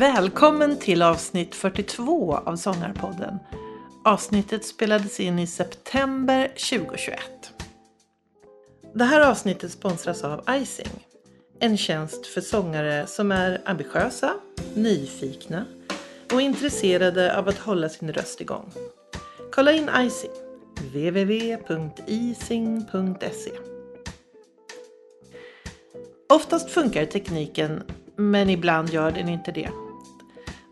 Välkommen till avsnitt 42 av Sångarpodden. Avsnittet spelades in i september 2021. Det här avsnittet sponsras av Icing. En tjänst för sångare som är ambitiösa, nyfikna och intresserade av att hålla sin röst igång. Kolla in Icing, www.ising.se. Oftast funkar tekniken men ibland gör den inte det.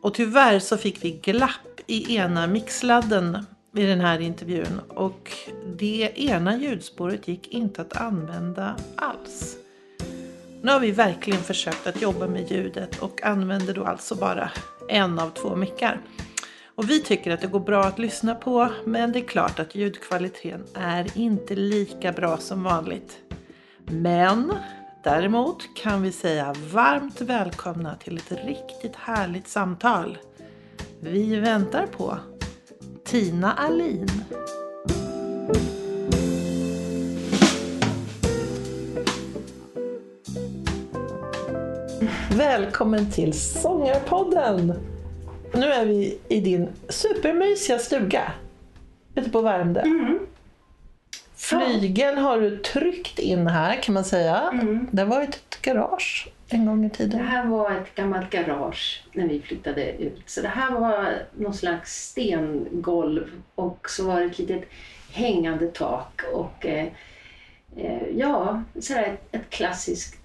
Och tyvärr så fick vi glapp i ena mixladden i den här intervjun och det ena ljudspåret gick inte att använda alls. Nu har vi verkligen försökt att jobba med ljudet och använder då alltså bara en av två mickar. Och vi tycker att det går bra att lyssna på men det är klart att ljudkvaliteten är inte lika bra som vanligt. Men Däremot kan vi säga varmt välkomna till ett riktigt härligt samtal. Vi väntar på Tina Alin. Välkommen till Sångarpodden! Nu är vi i din supermysiga stuga ute på Värmdö. Mm. Flygeln har du tryckt in här kan man säga. Mm. Det var ett garage en gång i tiden. Det här var ett gammalt garage när vi flyttade ut. Så det här var någon slags stengolv och så var det ett litet hängande tak och eh, eh ja, så ett, ett klassiskt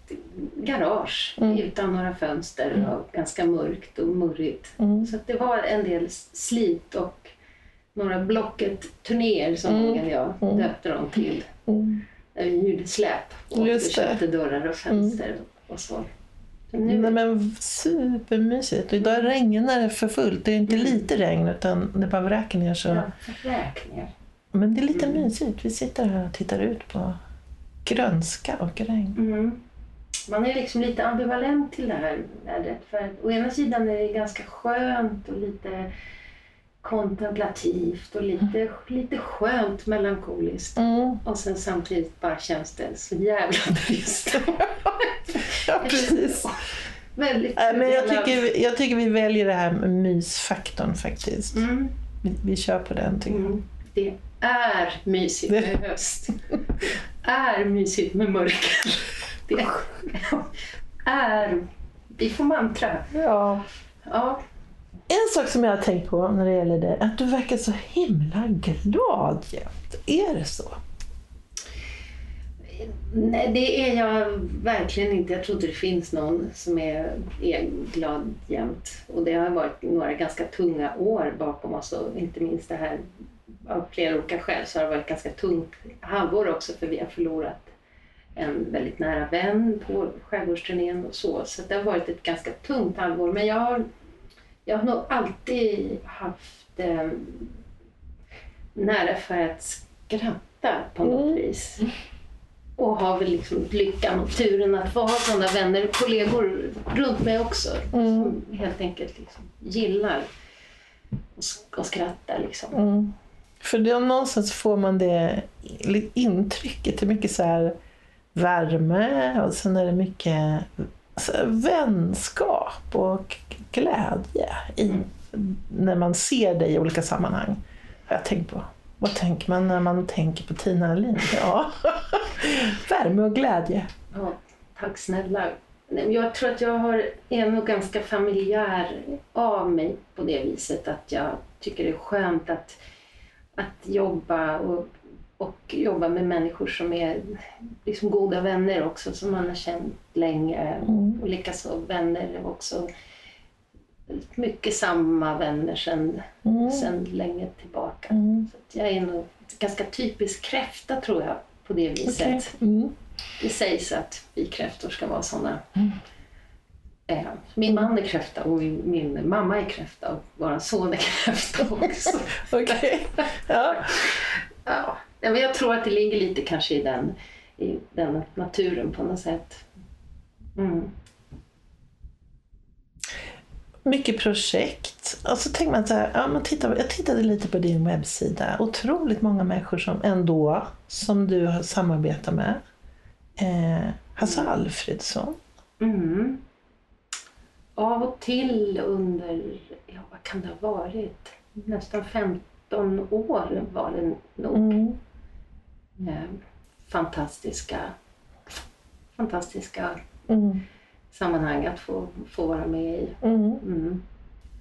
garage mm. utan några fönster mm. och ganska mörkt och murrigt. Mm. Så det var en del slit och några Blocket-turnéer som mm. och jag mm. döpte dem till. Mm. Där vi gjorde släp och köpte dörrar och fönster mm. och så. Nu... Nej, men supermysigt. Idag regnar det för fullt. Det är inte mm. lite regn utan det bara vräker ner. Så... Ja, ner. Men det är lite mm. mysigt. Vi sitter här och tittar ut på grönska och regn. Mm. Man är liksom lite ambivalent till det här vädret. För å ena sidan är det ganska skönt och lite kontemplativt och lite, mm. lite skönt melankoliskt. Mm. Och sen samtidigt bara känns det så jävla trist. ja, precis. Väldigt äh, men jag, tycker, jag tycker vi väljer det här med mysfaktorn faktiskt. Mm. Vi, vi kör på den tycker jag. Mm. Det är mysigt med höst. Det är mysigt med mörker. Det är... Vi får mantra. Ja. ja. En sak som jag har tänkt på när det gäller dig, att du verkar så himla glad jämt. Är det så? Nej, det är jag verkligen inte. Jag tror inte det finns någon som är, är glad jämt. Och det har varit några ganska tunga år bakom oss och inte minst det här av flera olika skäl så har det varit ganska tungt halvår också för vi har förlorat en väldigt nära vän på skärgårdsturnén och så. Så det har varit ett ganska tungt halvår. Men jag har jag har nog alltid haft eh, nära för att skratta på något mm. vis. Och har väl liksom lyckan och turen att få ha sådana vänner, kollegor runt mig också. Mm. Som helt enkelt liksom gillar att skratta. Liksom. Mm. För det, någonstans får man det intrycket, det är mycket så här värme och sen är det mycket vänskap och glädje i, när man ser dig i olika sammanhang. Har jag tänkt på. Vad tänker man när man tänker på Tina Alin? Ja, värme och glädje. Ja, tack snälla. Jag tror att jag har, är nog ganska familjär av mig på det viset att jag tycker det är skönt att, att jobba och, och jobba med människor som är liksom goda vänner också som man har känt länge. Mm. Och likaså vänner också mycket samma vänner sedan, mm. sedan länge tillbaka. Mm. Så jag är nog ganska typisk kräfta tror jag på det viset. Okay. Mm. Det sägs att vi kräftor ska vara sådana. Mm. Eh, min man är kräfta och min, min, mamma är kräfta och vår son är kräfta också. Okej. Ja. ja. Men jag tror att det ligger lite kanske i den, i den naturen på något sätt. Mm mycket projekt. Och så tänker man så här, ja, man tittar, jag tittade lite på din webbsida. Otroligt många människor som ändå, som du har samarbetat med. Eh, Hasse Alfredsson. Mm. av och till under, ja vad kan det ha varit, nästan 15 år var det nog. Mm. Eh, fantastiska, fantastiska Mm. Sammanhang att få, få vara med i. Mm. Mm.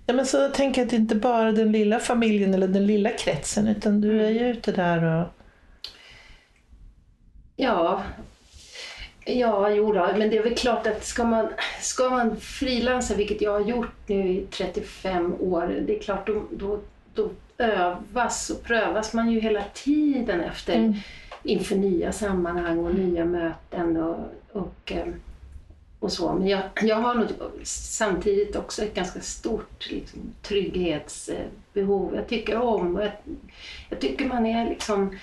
Ja, men så tänker jag att det inte bara är den lilla familjen eller den lilla kretsen utan du är ju ute där och... Ja, ja jo då, men det är väl klart att ska man, ska man frilansa, vilket jag har gjort nu i 35 år, det är klart då, då, då övas och prövas man ju hela tiden efter Mm. inför nya sammanhang och nya möten och, och, eh, och så. Men jag, jag har nog samtidigt också ett ganska stort liksom, trygghetsbehov. Jag tycker om jag, jag tycker man är liksom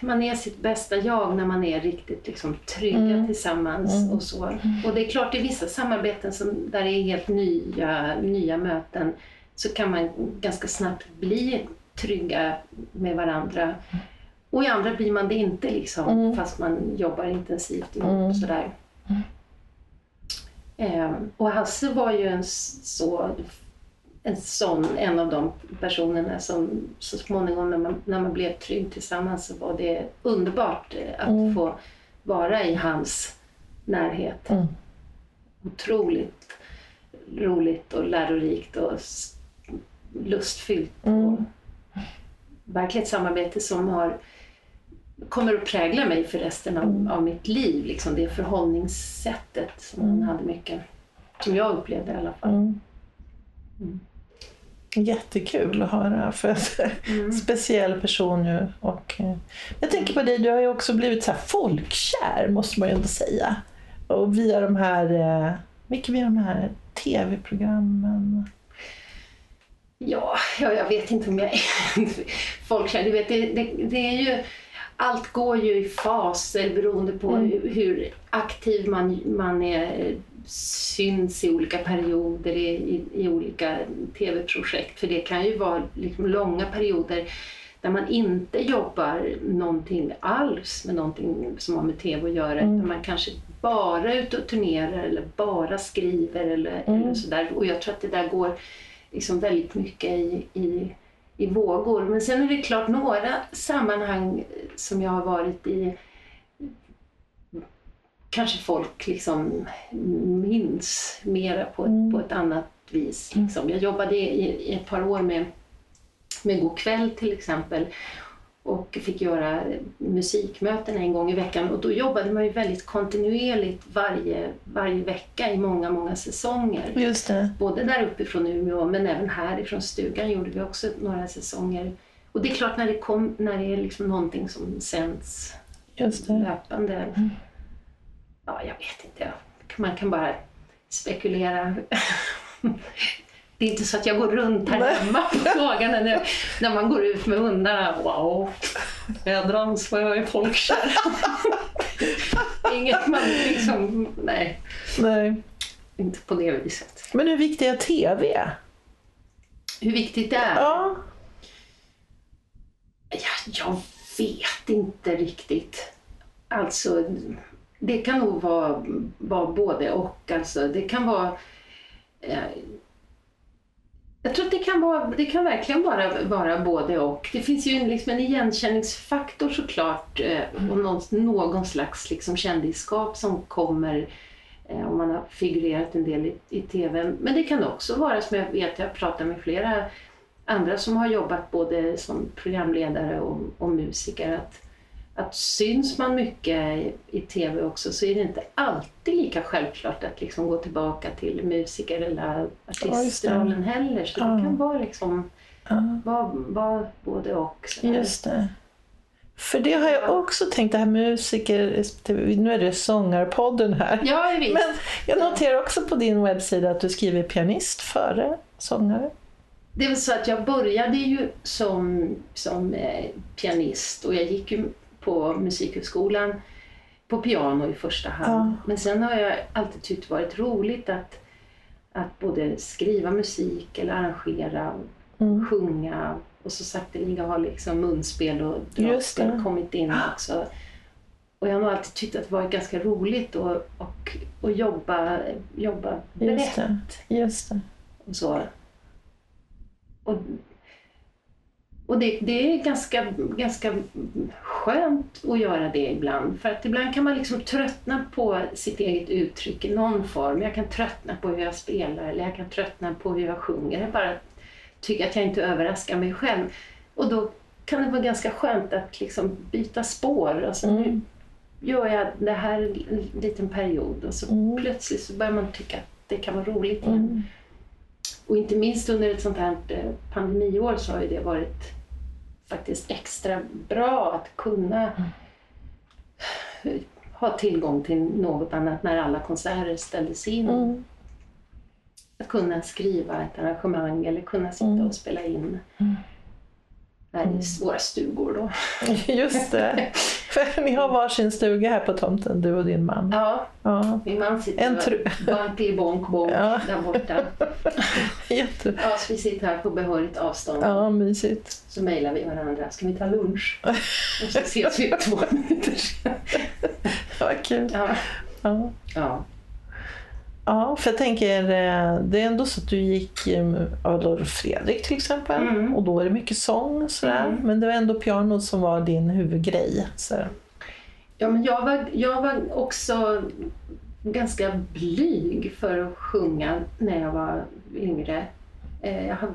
man är sitt bästa jag när man är riktigt liksom, trygga Mm. tillsammans Mm. och så. Och det är klart i vissa samarbeten som, där det är helt nya, nya möten så kan man ganska snabbt bli trygga med varandra. Och i andra blir man det inte liksom, Mm. fast man jobbar intensivt ihop. Mm. Sådär. Eh, och Hasse var ju en så en sån, en av de personerna som så småningom när man, när man blev trygg tillsammans så var det underbart eh, att Mm. få vara i hans närhet. Mm. Otroligt roligt och lärorikt och lustfyllt. Mm. Och verkligen ett samarbete som har, kommer att prägla mig för resten av, Mm. av mitt liv. Liksom det förhållningssättet som han hade mycket. Som jag upplevde i alla fall. Mm. Mm. Jättekul att höra för att Mm. speciell person ju. Och, eh, jag tänker på dig, du har ju också blivit så här folkkär måste man ju ändå säga. Och via de här, eh, mycket via de här tv-programmen. Ja, ja, jag vet inte om jag är folkkär. Du vet, det, det, det är ju, allt går ju i faser beroende på Mm. hur, aktiv man, man är, syns i olika perioder i, i, i olika tv-projekt. För det kan ju vara liksom långa perioder där man inte jobbar någonting alls med någonting som har med tv att göra. Mm. Utan man kanske bara är ute och turnerar eller bara skriver eller, Mm. eller sådär. Och jag tror att det där går liksom väldigt mycket i, i, i vågor. Men sen är det klart några sammanhang som jag har varit i kanske folk liksom minns mera på, ett- Mm. på ett annat vis. Liksom. Jag jobbade i, i ett par år med, med God kväll till exempel och fick göra musikmöten en gång i veckan och då jobbade man ju väldigt kontinuerligt varje, varje vecka i många, många säsonger. Just det. Både där uppifrån Umeå men även härifrån stugan gjorde vi också några säsonger. Och det är klart när det, kom, när det är liksom någonting som sänds löpande. Ja, jag vet inte. Man kan bara spekulera. Det är inte så att jag går runt här Nej. hemma på dagarna när, när man går ut med hundarna. Wow, jädrans vad jag är folkkär. Inget man liksom, nej, Nej. inte på det viset. Men hur viktig är tv? Hur viktigt det är? Ja. Ja, jag vet inte riktigt. Alltså, det kan nog vara, vara både och. Alltså, det kan vara... Eh, jag tror att det kan, vara, det kan verkligen vara, vara både och. Det finns ju en, liksom en igenkänningsfaktor såklart eh, och någon, någon slags liksom kändisskap som kommer eh, om man har figurerat en del i, i TV. Men det kan också vara som jag vet, jag pratar med flera andra som har jobbat både som programledare och, och musiker att, att syns man mycket i, i TV också så är det inte alltid lika självklart att liksom gå tillbaka till musiker eller artistrollen heller. Så Ja. det kan vara liksom ja. vara, vara både och. sådär. Just det. För det har jag också tänkt, det här musiker, nu är det sångarpodden här. Ja, vet. Men jag noterar också på din webbsida att du skriver pianist före sångare. Det är väl så att jag började ju som, som eh, pianist och jag gick ju på Musikhögskolan på piano i första hand. Ja. Men sen har jag alltid tyckt det varit roligt att, att både skriva musik eller arrangera, Mm. sjunga och så sakteliga har liksom munspel och Just dragspel kommit in också. och jag har nog alltid tyckt att det varit ganska roligt att och, och jobba, jobba Just brett det. Just det. och så. Och, och det, det är ganska, ganska skönt att göra det ibland. För att ibland kan man liksom tröttna på sitt eget uttryck i någon form. Jag kan tröttna på hur jag spelar eller jag kan tröttna på hur jag sjunger. Jag bara tycker att jag inte överraskar mig själv. Och då kan det vara ganska skönt att liksom byta spår. Alltså nu Mm. gör jag det här en liten period och så Mm. plötsligt så börjar man tycka att det kan vara roligt igen. Mm. Och inte minst under ett sånt här eh, pandemiår så har ju det varit faktiskt extra bra att kunna ha tillgång till något annat när alla konserter ställdes in. Mm. Att kunna skriva ett arrangemang eller kunna sitta Mm. och spela in Mm. här i våra stugor. Då. Just det. För ni har varsin stuga här på tomten, du och din man. Ja, Ja, min man sitter En och bank bonk bonk Ja. där borta. jätte... Ja, så vi sitter här på behörigt avstånd. Ja, mysigt. Så mejlar vi varandra. Ska vi ta lunch? Och så ses vi två minuter sen. Vad kul. Ja. Ja. ja. Ja, för jag tänker, eh, det är ändå så att du gick Adolf Fredrik till exempel. Mm. Och då är det mycket sång och sådär. Mm. Men det var ändå pianot som var din huvudgrej. Så. Ja, men jag var, jag var också ganska blyg för att sjunga när jag var yngre. Eh, Jag har,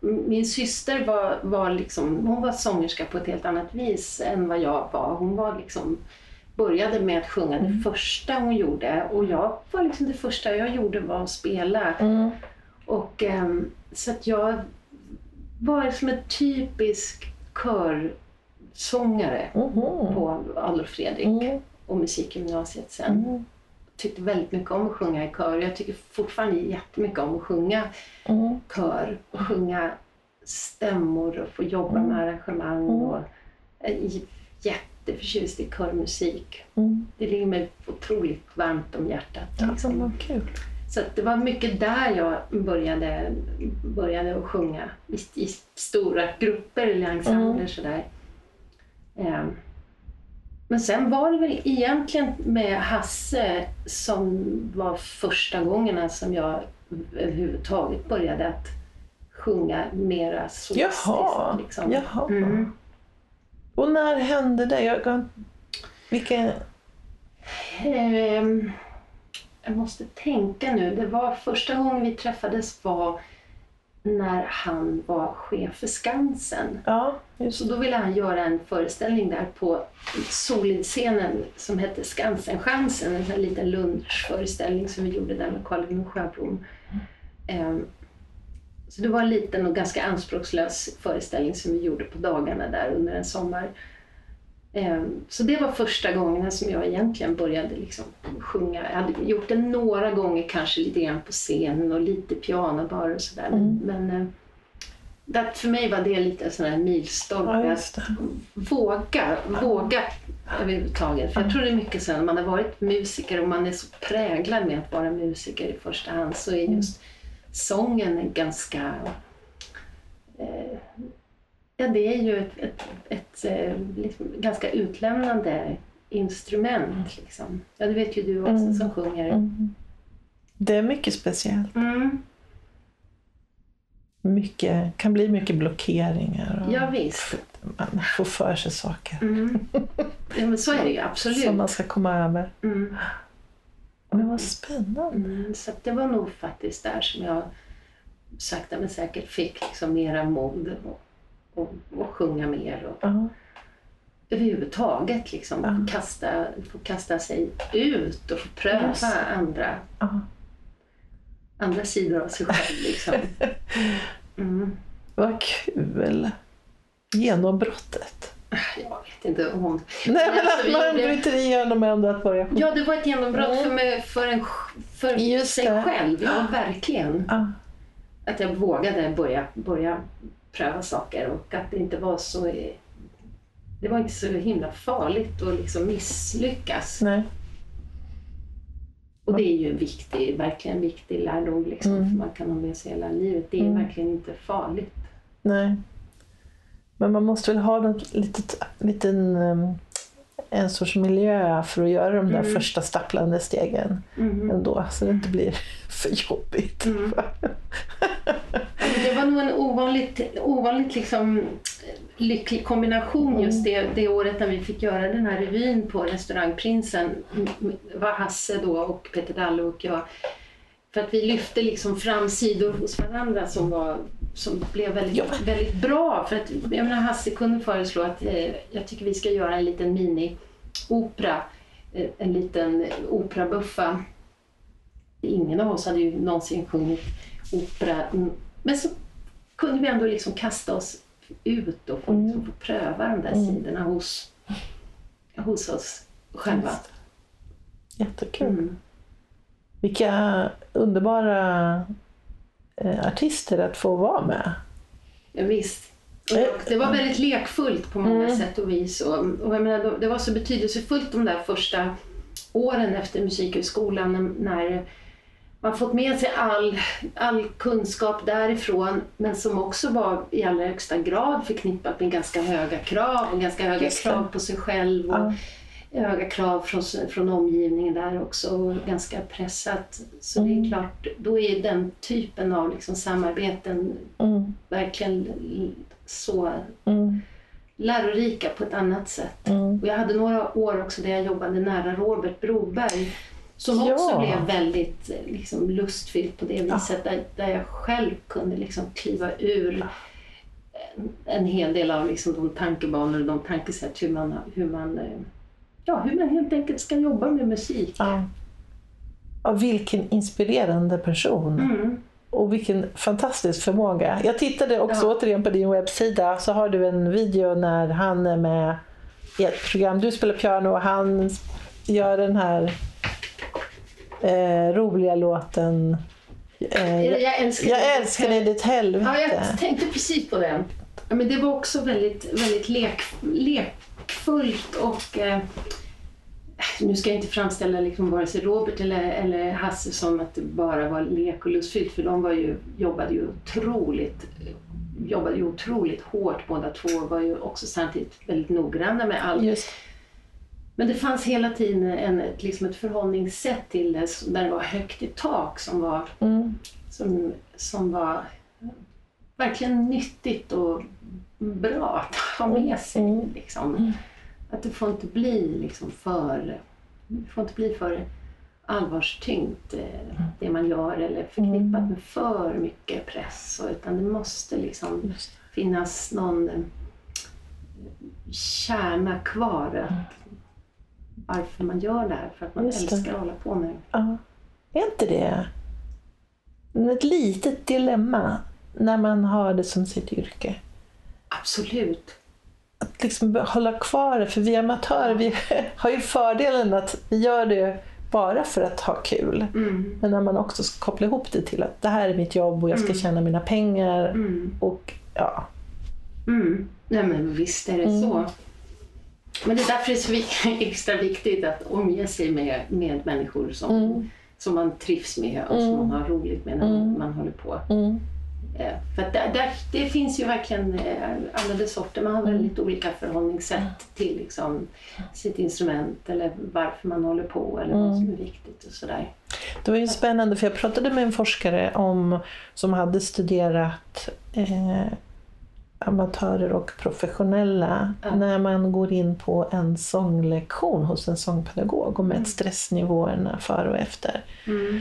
min syster var, var, liksom, hon var sångerska på ett helt annat vis än vad jag var. Hon var liksom, började med att sjunga det första hon gjorde och jag var liksom det första jag gjorde var att spela. Mm. Och, ehm, så att jag var som en typisk körsångare Mhm. på Adolf Fredrik Mm. och musikgymnasiet sen. Mm. Tyckte väldigt mycket om att sjunga i kör. Jag tycker fortfarande jättemycket om att sjunga Mm. kör och sjunga stämmor och få jobba Mm. med arrangemang. Mm. Och är jätteförtjust i körmusik. Mm. Det ligger mig otroligt varmt om hjärtat. Ja, liksom. vad kul. Så det var mycket där jag började, började att sjunga i, i stora grupper eller ensembler. Mm. Sådär. Ehm, Men sen var det väl egentligen med Hasse som var första gångerna som jag överhuvudtaget började att sjunga mera solistiskt. Jaha. Liksom. Jaha. Mm. Och när hände det? Jag, kan- vilken... Ehm, jag måste tänka nu. Det var första gången vi träffades var när han var chef för Skansen. Ja, just Så då ville han göra en föreställning där på Solid-scenen som hette Skansen-chansen. En sån liten lunchföreställning som vi gjorde där med Carl Gunnar Sjöblom. Ehm, Så det var en liten och ganska anspråkslös föreställning som vi gjorde på dagarna där under en sommar. Ehm, Så det var första gången som jag egentligen började liksom sjunga. Jag hade gjort det några gånger kanske lite grann på scenen och lite piano bara och sådär. Mm. Men, eh, det, för mig var det lite en sån här milstolpe. Ja, att våga, våga överhuvudtaget. För jag tror det är mycket så när man har varit musiker och man är så präglad med att vara musiker i första hand så är just sången en ganska... Eh, ja, det är ju ett, ett, ett, eh, liksom, ganska utlämnande instrument. Liksom. Ja, det vet ju du också Mm. som sjunger. Mm. Det är mycket speciellt. Mm. Mycket, kan bli mycket blockeringar. Och Ja, visst. Man får för sig saker Mm. Ja, men så är det ju absolut. som man ska komma över. Men vad spännande. Mm, så det var nog faktiskt där som jag sakta men säkert fick liksom mera mod och, och, och sjunga mer. Och Ja. överhuvudtaget liksom Ja. få, kasta, få kasta sig ut och få pröva det. andra, Ja. andra sidor av sig själv. Liksom. Mm. Vad kul. Genombrottet. Jag vet inte om... Nej, men alltså, att man bryter igenom ändå att börja. Ja, det var ett genombrott Mm. för, mig, för, en, för Just sig det. själv. Ja, verkligen. Ja. att jag vågade börja, börja pröva saker och att det inte var så det var inte så himla farligt att liksom misslyckas. Nej. Och det är ju en viktig, verkligen en viktig lärdom liksom, Mm. man kan ha med sig hela livet. Det är Mm. verkligen inte farligt. Nej. Men man måste väl ha något litet, liten, um, en sorts miljö för att göra de där Mm. första stapplande stegen Mm. ändå, så det inte blir för jobbigt. Mm. Det var nog en ovanligt, ovanligt liksom lycklig kombination just det, det året när vi fick göra den här revyn på restaurangprinsen. M- var Hasse då och Peter Dalle och jag. För att vi lyfte liksom fram sidor hos varandra som, var, som blev väldigt, Ja. väldigt bra. För att, jag menar, Hasse kunde föreslå att eh, jag tycker vi ska göra en liten mini-opera. Eh, en liten operabuffa. Ingen av oss hade ju någonsin sjungit opera. Mm. Men så kunde vi ändå liksom kasta oss ut och få, liksom, få pröva de där sidorna hos, hos oss själva. Jättekul. Mm. Vilka underbara eh, artister att få vara med. Ja, visst. Och det var väldigt lekfullt på många sätt och vis. Och, och jag menar, det var så betydelsefullt de där första åren efter Musikhögskolan när, när man fått med sig all, all kunskap därifrån men som också var i allra högsta grad förknippat med ganska höga krav och ganska höga krav på sig själv. Och, Ja. Höga krav från, från omgivningen där också och ganska pressat. Så det är klart, då är den typen av liksom samarbeten Mm, verkligen så mm, lärorika på ett annat sätt. mm. Och jag hade några år också där jag jobbade nära Robert Broberg som Ja. också blev väldigt liksom, lustfyllt på det viset där, där jag själv kunde liksom kliva ur en, en hel del av liksom, de tankebanor och de tankesätt hur man, hur man eh, Ja, hur man helt enkelt ska jobba med musik. Ja. Ja, vilken inspirerande person. Mm. Och vilken fantastisk förmåga. Jag tittade också Ja. återigen på din webbsida. Så har du en video när han är med i ett program. Du spelar piano och han gör den här eh, roliga låten eh, jag, Jag älskar jag älskar dig ditt helvete. Ja, jag tänkte precis på den. Men det var också väldigt, väldigt lek, lekfullt och eh, nu ska jag inte framställa liksom vare sig Robert eller, eller Hasse som att det bara var lek och lustfyllt för de var ju, jobbade ju otroligt jobbade ju otroligt hårt båda två och var ju också samtidigt väldigt noggranna med allt. Just, Men det fanns hela tiden en, ett, liksom ett förhållningssätt till det där det var högt i tak som var mm, som, som var verkligen nyttigt och bra att ha med sig. Mm. Liksom. Att det får inte bli liksom för, det får inte bli för allvarstyngt eh, det man gör eller förknippat med för mycket press. Utan det måste liksom finnas någon eh, kärna kvar. Att, varför man gör det här, för att man Just det. älskar att hålla på med det. Ja. Är inte det ett litet dilemma när man har det som sitt yrke? Absolut. att liksom hålla kvar det. För vi amatörer vi har ju fördelen att vi gör det bara för att ha kul. Mm. Men när man också ska koppla ihop det till att det här är mitt jobb och jag ska tjäna mina pengar. Mm. Och ja, Mm. Nej men visst är det Mm. så. Men det är därför det är så extra viktigt att omge sig med, med människor som, Mm. som man trivs med och som man har roligt med när man håller på. Mm, Eh, För där, där, det finns ju verkligen eh, alla de sorter. Man har Mm. väldigt olika förhållningssätt till liksom, sitt instrument eller varför man håller på eller vad Mm. som är viktigt och sådär. det var ju spännande för jag pratade med en forskare om, som hade studerat eh, amatörer och professionella Ja. när man går in på en sånglektion hos en sångpedagog och mätt stressnivåerna före och efter. Mm.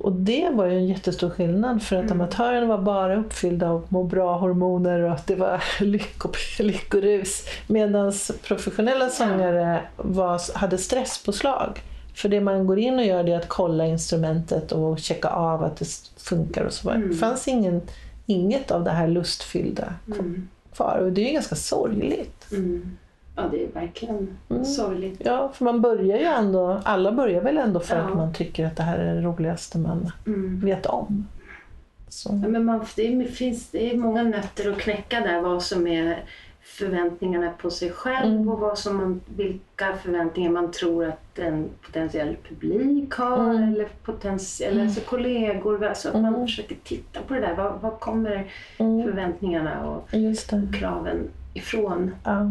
Och det var ju en jättestor skillnad för att amatören var bara uppfylld av må bra-hormoner och att det var lycko, lyckorus. Medan professionella sångare var, hade stresspåslag. För det man går in och gör det är att kolla instrumentet och checka av att det funkar och så. Det fanns ingen, inget av det här lustfyllda Mm. kvar. Och det är ju ganska sorgligt. Mm. Ja, det är verkligen Mm. sorgligt. Ja, för man börjar ju ändå, alla börjar väl ändå för Ja. att man tycker att det här är det roligaste man Mm. vet om. Så. Ja, men man, det, är, finns, det är många nötter att knäcka där. Vad som är förväntningarna på sig själv Mm. och vad som man, vilka förväntningar man tror att en potentiell publik har Mm. eller, potens, eller alltså kollegor. Alltså att man försöker titta på det där. Var, var kommer Mm. förväntningarna och det. kraven ifrån? Ja.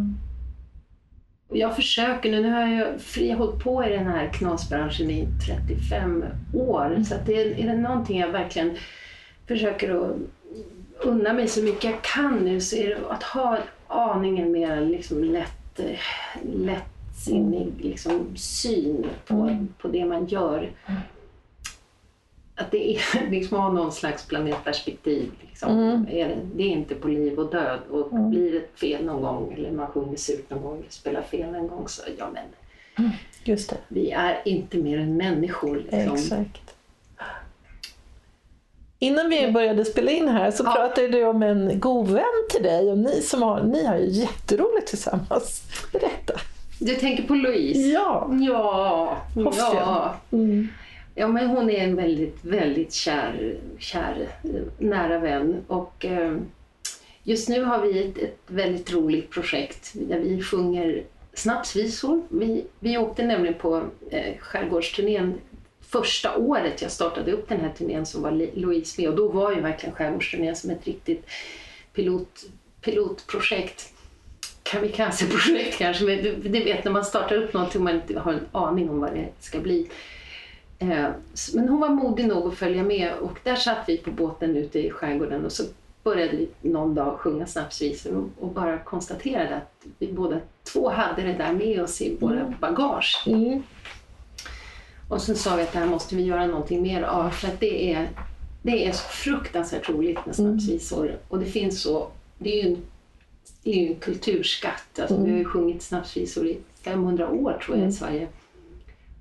Jag försöker nu, nu har jag, jag har hållit på i den här knasbranschen i 35 år. Så att det är, är det någonting jag verkligen försöker att unna mig så mycket jag kan nu så är det att ha aningen mer liksom lätt, lättsinnig liksom, syn på, Mm. på det man gör. Att det är liksom ha någon slags planetperspektiv. Liksom. Mm. Det, är inte på liv och död. Och Mm. blir det fel någon gång eller man sjunger surt någon gång spelar fel en gång så ja men Just det. vi är inte mer än människor. Liksom. Exakt. Innan vi började spela in här så Ja. pratade du om en god vän till dig och ni, som har, ni har ju jätteroligt tillsammans. Berätta. Du tänker på Louise? Ja. Ja, ja. Mm. Ja, men hon är en väldigt, väldigt kär, kär nära vän. Och eh, just nu har vi ett, ett väldigt roligt projekt där vi sjunger snapsvisor. Vi, vi åkte nämligen på eh, skärgårdsturnén första året jag startade upp den här turnén som var Louise med och då var ju verkligen skärgårdsturnén som ett riktigt pilot, pilotprojekt. Kamikazeprojekt, kanske, men du, du vet när man startar upp någonting och man inte har en aning om vad det ska bli. Eh, Men hon var modig nog att följa med och där satt vi på båten ute i skärgården och så började vi någon dag sjunga snapsvisor och, bara konstaterade att vi båda två hade det där med oss i våra bagage. Mm. Och sen sa vi att det här måste vi göra någonting mer av för att det är, det är så fruktansvärt roligt med snapsvisor. Och det finns så, det är ju en, det är en kulturskatt. Alltså, Vi har ju sjungit snapsvisor i 500 år tror jag i Sverige.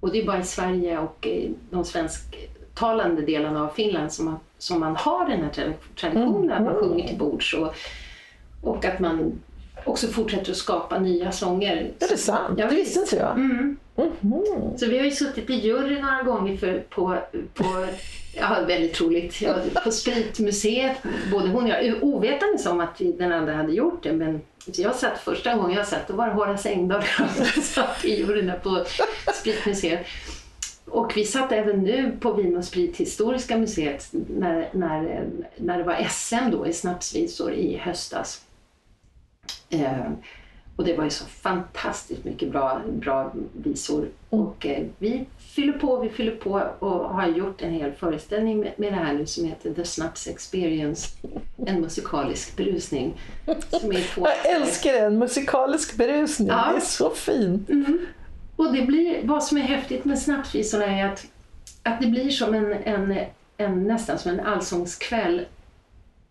Och det är bara i Sverige och i de svensktalande delarna av Finland som man, som man har den här tradi- traditionen att man sjunger till bords. Och, och att man också fortsätter att skapa nya sånger. Är det sant? Ja, det visste inte jag. Mm. Mhm. Så vi har ju suttit i jury några gånger för, på, på ja, väldigt roligt, ja, på Spritmuseet, både hon och jag, ovetandes om att vi- den andra hade gjort det. Men jag satt första gången jag satt, då var det Horace Engdahl jag satt i juryn där på Spritmuseet. Och vi satt även nu på Vin och sprithistoriska museet när, när, när det var SM då i snapsvisor i höstas. Eh, och det var ju så fantastiskt mycket bra, bra visor. Och eh, vi fyller på, vi fyller på och har gjort en hel föreställning med, med det här nu som heter The Snaps Experience. En musikalisk berusning. Som är två Jag älskar den, musikalisk berusning. Ja. Det är så fint. Mm. Och det blir, vad som är häftigt med snapsvisorna är att, att det blir som en, en, en, nästan som en allsångskväll.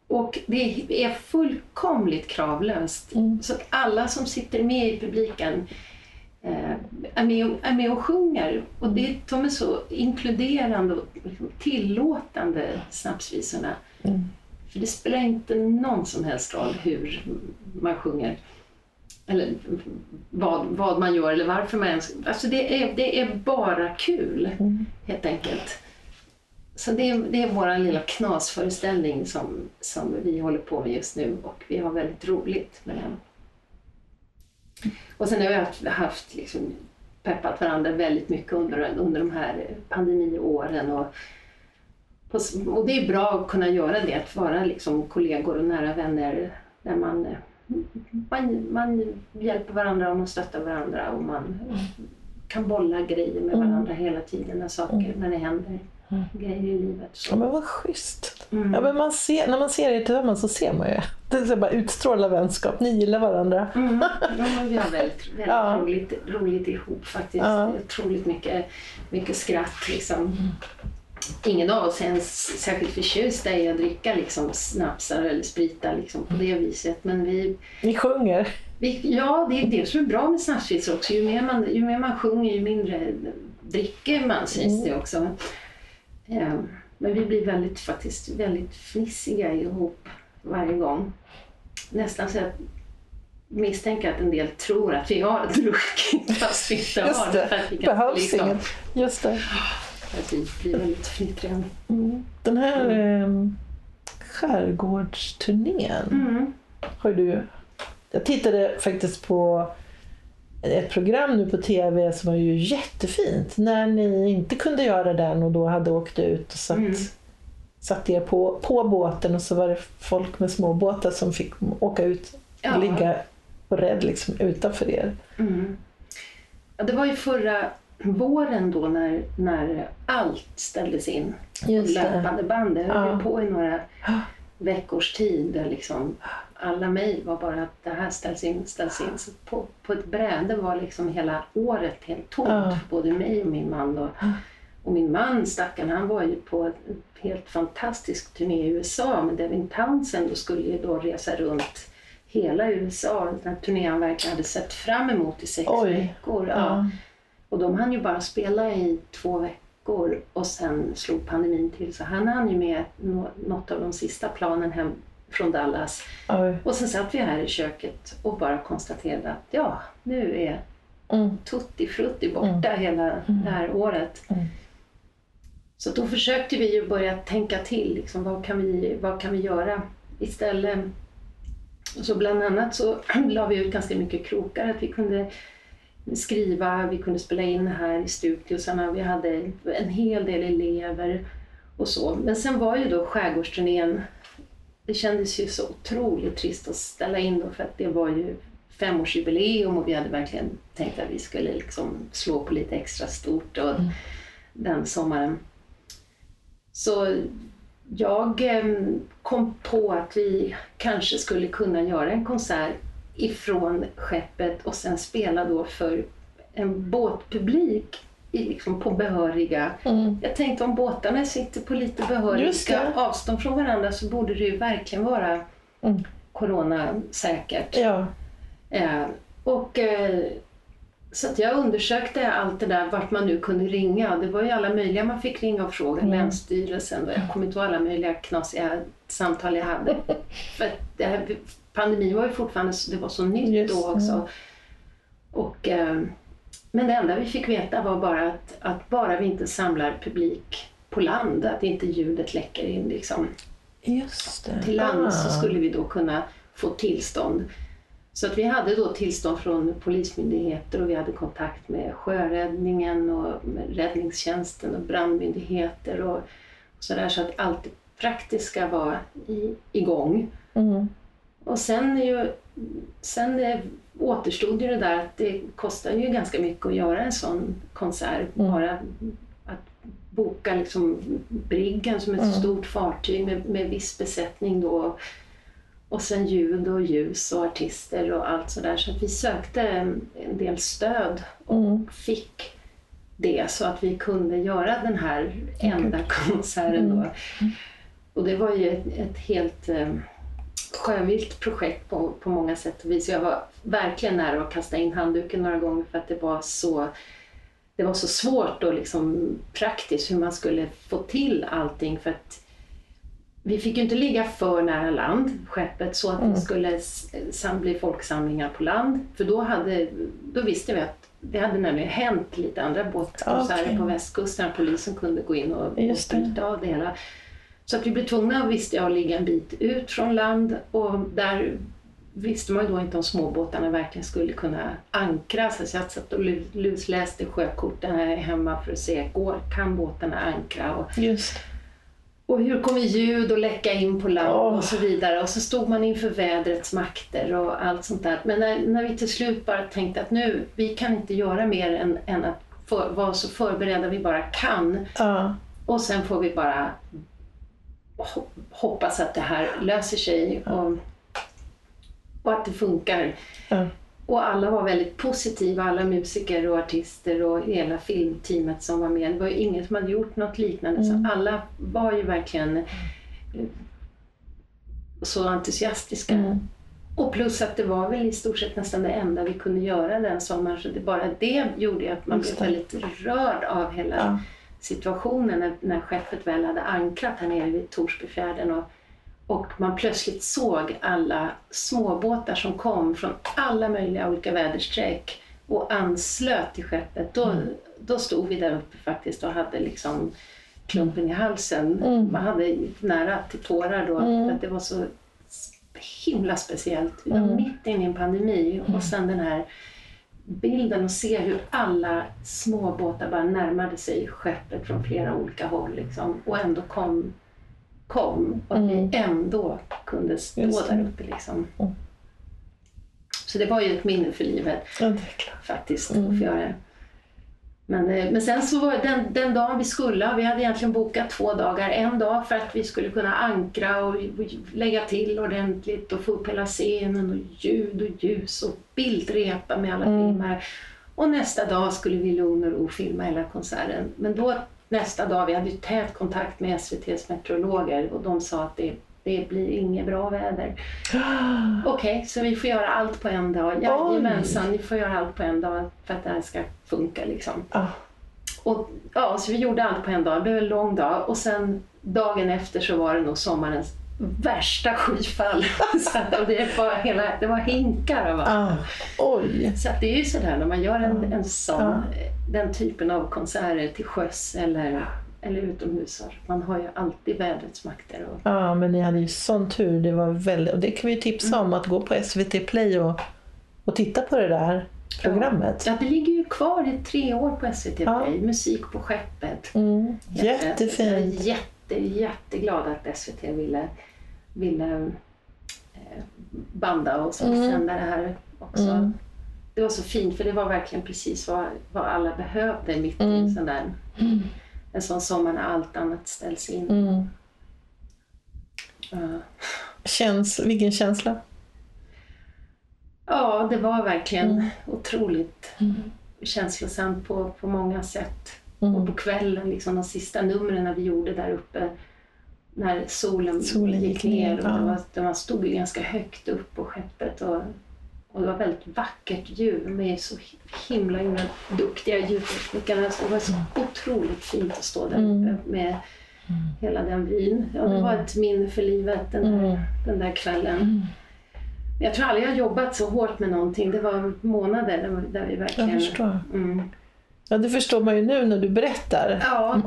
Och det är fullkomligt kravlöst. Så att alla som sitter med i publiken är, med och, är med och sjunger. Och det, de är så inkluderande och liksom tillåtande, snapsvisorna. För det spelar inte någon som helst roll hur man sjunger. Eller vad, vad man gör eller varför man ens... Alltså det är, det är bara kul, helt enkelt. Så det är, det är vår lilla knasföreställning som, som vi håller på med just nu och vi har väldigt roligt med den. Och sen har vi haft, haft liksom peppat varandra väldigt mycket under, under de här pandemiåren. Och, och det är bra att kunna göra det, att vara liksom kollegor och nära vänner där man, man, man hjälper varandra och man stöttar varandra och man kan bolla grejer med varandra hela tiden när, saker, när det händer grejer i livet. Ja, men vad schysst. Mm. Ja, men man ser, när man ser er tillsammans så ser man ju. Det är bara utstrålar vänskap. Ni gillar varandra. Mm. Ja, men vi har väldigt, väldigt Ja. roligt, roligt ihop faktiskt. Ja. Otroligt mycket, mycket skratt. Liksom. Ingen av oss är ens särskilt förtjusta i att dricka liksom, snapsar eller spritar liksom, på det viset. Men vi, Ni sjunger. vi, ja, det är det som är bra med snapsvisor också. Ju mer, man, ju mer man sjunger ju mindre dricker man sägs det också. Eh, Men vi blir väldigt, faktiskt väldigt fnissiga ihop varje gång. Nästan så att misstänker att en del tror att vi har druckit fast vi inte har. Just det. För att vi kan Behövs liksom, inget. Just det. Att vi blir väldigt fnittriga. Den här mm. skärgårdsturnén Mm. har du... Jag tittade faktiskt på ett program nu på tv som var ju jättefint. När ni inte kunde göra den och då hade åkt ut och satt, Mm. satt er på, på båten och så var det folk med småbåtar som fick åka ut och Ja. ligga på rädd liksom utanför er. Mm. ja, det var ju förra våren då när, när allt ställdes in. Just det. Löpande band. Det höll Ja. på i några veckors tid. Liksom alla mejl var bara att det här ställs in, ställs in. Så på, på ett bräde var liksom hela året helt tomt Ja. för både mig och min man. Då. Och min man, stackaren, han var ju på en helt fantastisk turné i USA med Devin Townsend och skulle ju då resa runt hela USA. Den här turnén han verkligen hade sett fram emot i sex Oj. veckor. Ja. Ja. Och de hann ju bara spela i två veckor och sen slog pandemin till. Så han hann ju med nå- något av de sista planen hem från Dallas. Oj. Och sen satt vi här i köket och bara konstaterade att ja, nu är Mm. Tutti Frutti borta hela det här året. Mm. Så då försökte vi ju börja tänka till. Liksom, vad, kan vi, vad kan vi göra istället? Så bland annat så la vi ut ganska mycket krokar. Att vi kunde skriva, vi kunde spela in här i studiosarna. Vi hade en hel del elever och så. Men sen var ju då skärgårdsturnén, det kändes ju så otroligt trist att ställa in då för att det var ju femårsjubileum och vi hade verkligen tänkt att vi skulle liksom slå på lite extra stort och den sommaren. Så jag em, kom på att vi kanske skulle kunna göra en konsert ifrån skeppet och sen spela då för en båtpublik liksom på behöriga... Mm. Jag tänkte om båtarna sitter på lite behöriga avstånd från varandra så borde det ju verkligen vara Mm. coronasäkert. Ja. Eh, och, eh, så jag undersökte allt det där, vart man nu kunde ringa. Det var ju alla möjliga man fick ringa och fråga. Mm. Länsstyrelsen och jag kommer inte ihåg alla möjliga knasiga samtal jag hade. För det här, pandemin var ju fortfarande det var så nytt Just, då också. ja. Och, eh, men det enda vi fick veta var bara att, att bara vi inte samlar publik på land, att inte ljudet läcker in liksom till lands så Ah. skulle vi då kunna få tillstånd. Så att vi hade då tillstånd från polismyndigheter och vi hade kontakt med sjöräddningen och räddningstjänsten och brandmyndigheter och, och sådär så att allt det praktiska var i, igång. Mm. Och sen, är ju, sen eh, återstod ju det där att det kostar ju ganska mycket att göra en sån konsert. Mm. Bara att boka liksom Briggen som ett Mm. stort fartyg med, med viss besättning då. Och sen ljud och ljus och artister och allt sådär. Så att vi sökte en del stöd Mm. fick det så att vi kunde göra den här enda konserten. Då. Och det var ju ett, ett helt eh, sjövilt projekt på, på många sätt och vis. Jag var verkligen nära att kasta in handduken några gånger för att det var så det var så svårt och liksom praktiskt hur man skulle få till allting för att vi fick ju inte ligga för nära land, skeppet, så att det skulle bli folksamlingar på land. För då, hade, då visste vi att det hade nämligen hänt lite andra båtkonserter Okej. på västkusten polisen kunde gå in och, och bryta av det hela. Så att vi blev tvungna, visste jag, att ligga en bit ut från land och där visste man ju då inte om småbåtarna verkligen skulle kunna ankra. Så jag satt och lu- lusläste sjökorten här hemma för att se, går, kan båtarna ankra? Och, Just. och hur kommer ljud att läcka in på land Åh. och så vidare. Och så stod man inför vädrets makter och allt sånt där. Men när, när vi till slut bara tänkte att nu, vi kan inte göra mer än, än att för, vara så förberedda vi bara kan. Ja. Och sen får vi bara hoppas att det här löser sig och, och att det funkar. Ja. Och alla var väldigt positiva, alla musiker och artister och hela filmteamet som var med. Det var ju ingen som hade gjort något liknande. Så alla var ju verkligen eh, så entusiastiska. Mm. Och plus att det var väl i stort sett nästan det enda vi kunde göra den sommaren. Så det, bara det gjorde ju att man Just blev väldigt rörd av hela Ja. Situationen när, när skeppet väl hade ankrat här nere vid Torsbyfjärden och, och man plötsligt såg alla småbåtar som kom från alla möjliga olika väderstreck och anslöt till skeppet. Då, då stod vi där uppe faktiskt och hade liksom klumpen i halsen. Mm. Man hade nära till tårar då, Mm. för att det var så himla speciellt. Vi var Mm. mitt inne i en pandemi och sen den här bilden och se hur alla småbåtar bara närmade sig skeppet från flera olika håll liksom, och ändå kom, kom och att Mm. vi ändå kunde stå Just där uppe. Liksom. Mm. Så det var ju ett minne för livet ja, faktiskt Mm. att få göra det. Men, eh, men sen så var den, den dagen vi skulle, vi hade egentligen bokat två dagar. En dag för att vi skulle kunna ankra och, och lägga till ordentligt och få upp hela scenen och ljud och ljus och bildrepa med alla Mm. filmare. Och nästa dag skulle vi i lugn och ro filma hela konserten. Men då nästa dag, vi hade ju tät kontakt med SVTs meteorologer och de sa att det, det blir inget bra väder. Okej, så vi får göra allt på en dag. Jajamensan, ni får göra allt på en dag för att det här ska funka liksom. Ah. Och, ja, så vi gjorde allt på en dag. Det blev en lång dag och sen dagen efter så var det nog sommarens värsta skyfall. så att, det, var hela, det var hinkar av allt. Ah. Oj. Så det är ju sådär när man gör en, en sån, Ja. eh, den typen av konserter till sjöss eller, eller utomhus. Man har ju alltid vädrets makter. Och, Ja, men ni hade ju sån tur. Det var väldigt, och det kan vi ju tipsa om, att gå på SVT Play och, och titta på det där programmet. ja, det ligger ju kvar i tre år på SVT Ja. Play. Musik på skeppet. Mm. Jag är Jättefint. jätte, jätteglad att SVT ville, ville eh, banda och så Mm. sända det här också. Mm. Det var så fint för det var verkligen precis vad, vad alla behövde mitt i Mm. en sån där en sån sommar när allt annat ställs in. Mm. Ja. Känns, vilken känsla. Ja, det var verkligen Mm. otroligt känslosamt på, på många sätt. Och Mm. på kvällen, liksom, de sista numren vi gjorde där uppe, när solen, Solen gick ner. Och ja. det var, var, stod ganska högt upp på skeppet. Och, och det var väldigt vackert ljud med så himla, himla duktiga ljudtekniker. Så det var så otroligt fint att stå där Mm. uppe med hela den vyn. Ja, det Mm. var ett minne för livet den där, Mm. den där kvällen. Mm. Jag tror aldrig jag har jobbat så hårt med någonting. Det var månader där, vi Jag verkligen... förstår. Mm. Ja, det förstår man ju nu när du berättar. Ja,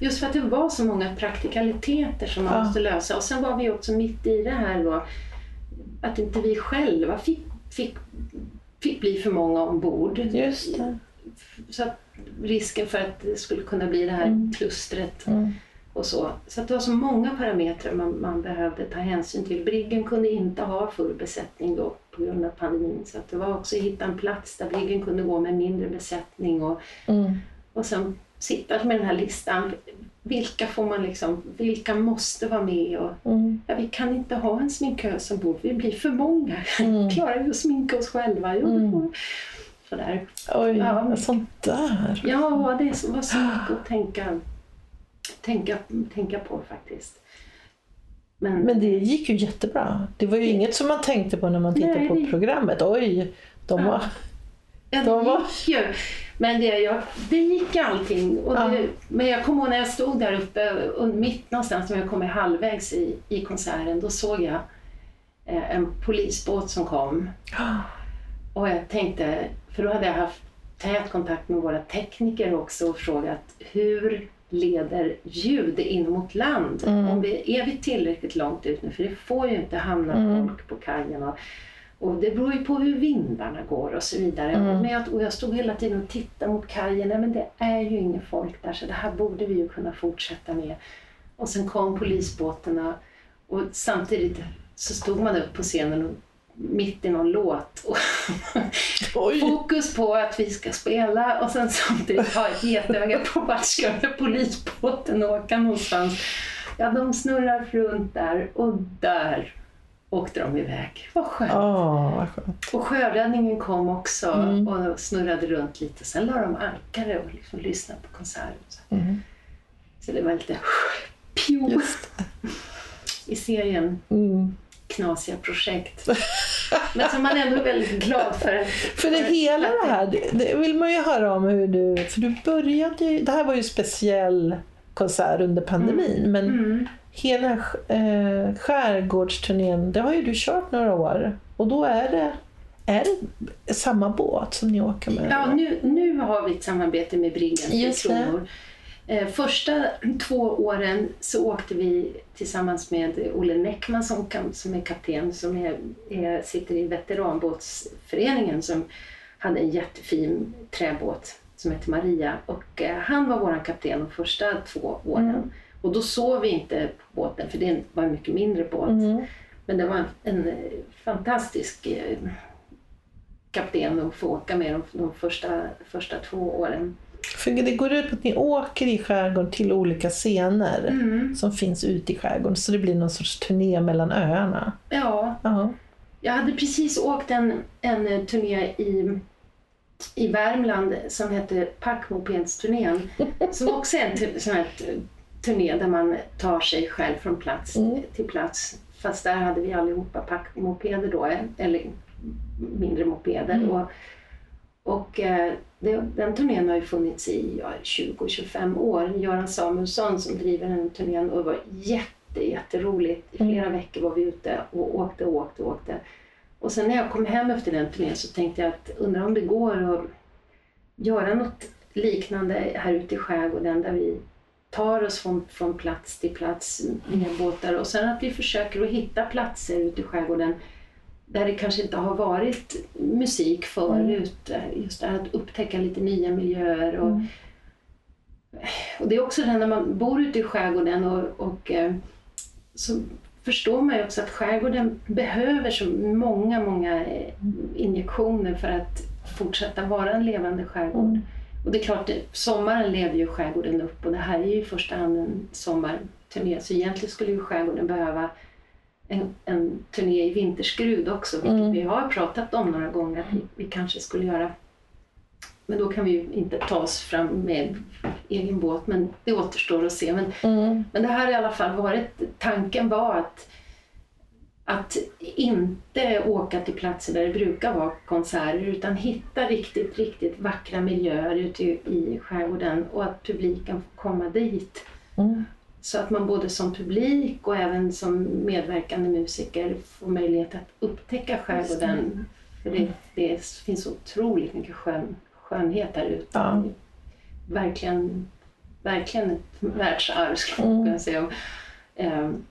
just för att det var så många praktikaliteter som man Ja. måste lösa. Och sen var vi också mitt i det här då, att inte vi själva fick, fick, fick bli för många ombord. Just det. Så att risken för att det skulle kunna bli det här Mm. klustret Mm. och så. Så att det var så många parametrar man, man behövde ta hänsyn till. Briggen kunde inte ha full besättning då på grund av pandemin. Så att det var också att hitta en plats där Briggen kunde gå med mindre besättning och, Mm. och sen sitta med den här listan. Vilka får man liksom, vilka måste vara med? Och, Mm. ja, vi kan inte ha en sminkös ombord, vi blir för många. Mm. Klarar vi att sminka oss själva? Jo, Mm. Sådär. Oj, Ja. sånt där. Ja, det var så mycket att tänka, tänka, tänka på faktiskt. Men, Men det gick ju jättebra. Det var ju inget som man tänkte på när man tittade Nej, på det- programmet. Oj, de Ja. var... ja, de det var- gick ju. Men det, jag, det gick allting. Och det, Ja. Men jag kommer ihåg när jag stod där uppe, mitt någonstans, när jag kom halvvägs i, i konserten, då såg jag eh, en polisbåt som kom. Och jag tänkte, för då hade jag haft tät kontakt med våra tekniker också och frågat hur leder ljud in mot land? Mm. Om vi, är vi tillräckligt långt ut nu? För det får ju inte hamna Mm. folk på kajen. Och, och det beror ju på hur vindarna går och så vidare. Mm. Men jag, och jag stod hela tiden och tittade mot kajen. Nej, men det är ju ingen folk där så det här borde vi ju kunna fortsätta med. Och sen kom polisbåtarna och samtidigt så stod man upp på scenen och mitt i någon låt. Och fokus på att vi ska spela och sen samtidigt ha ett getöga på vart ska polisbåten åka någonstans. Ja, de snurrar runt där och där åkte de iväg. Vad skönt. Åh, vad skönt. Och sjöräddningen kom också Mm. och snurrade runt lite. Sen la de ankare och liksom lyssnade på konserten. Så- Mm. Så det var lite pjo i serien Mm. knasiga projekt. Men som man ändå är väldigt glad för. För det hela det här, det, det vill man ju höra om hur du... För du började ju... Det här var ju speciell konsert under pandemin, men Mm. Hela eh, skärgårdsturnén, det har ju du kört några år. Och då är det, är det samma båt som ni åker med? Ja, nu, nu har vi ett samarbete med Briggen Just. Kronor. Eh, första två åren så åkte vi tillsammans med Olle Näckman som, som är kapten, som är, är, sitter i veteranbåtsföreningen som hade en jättefin träbåt som heter Maria. Och eh, han var vår kapten de första två åren. Mm. Och då sov vi inte på båten för det var en mycket mindre båt. Mm. Men det var en, eh, fantastisk eh, kapten att få åka med de, de första, första två åren. För det går ut på att ni åker i skärgården till olika scener Mm. som finns ute i skärgården. Så det blir någon sorts turné mellan öarna. Ja, Ja. jag hade precis åkt en, en turné i, i Värmland som hette Packmopedsturnén. Som också är en sån här turné där man tar sig själv från plats Mm. till plats. Fast där hade vi allihopa packmopeder då, eller mindre mopeder. Mm. Och, och eh, det, den turnén har ju funnits i ja, 20-25 år. Göran Samuelsson som driver den turnén och det var jätte, jätteroligt. I flera veckor var vi ute och åkte och åkte och åkte. Och sen när jag kom hem efter den turnén så tänkte jag att undrar om det går att göra något liknande här ute i skärgården där vi tar oss från, från plats till plats med båtar och sen att vi försöker att hitta platser ute i skärgården där det kanske inte har varit musik förut. Just det här att upptäcka lite nya miljöer. Och, Mm. och det är också det när man bor ute i skärgården och, och eh, så förstår man ju också att skärgården behöver så många, många eh, injektioner för att fortsätta vara en levande skärgård. Mm. Och det är klart, sommaren lever ju skärgården upp och det här är ju i första hand en sommarturné. Så egentligen skulle ju skärgården behöva en, en turné i vinterskrud också, vilket Mm. vi har pratat om några gånger att vi, vi kanske skulle göra. Men då kan vi ju inte ta oss fram med egen båt, men det återstår att se. Men, Mm. men det här i alla fall varit, tanken var att att inte åka till platser där det brukar vara konserter utan hitta riktigt, riktigt vackra miljöer ute i, skärgården och att publiken får komma dit. Mm. Så att man både som publik och även som medverkande musiker får möjlighet att upptäcka skärgården. För det, det finns otroligt mycket skön, skönhet där ute. Ja. Verkligen, verkligen ett världsarv skulle man Mm. kunna säga. Ehm,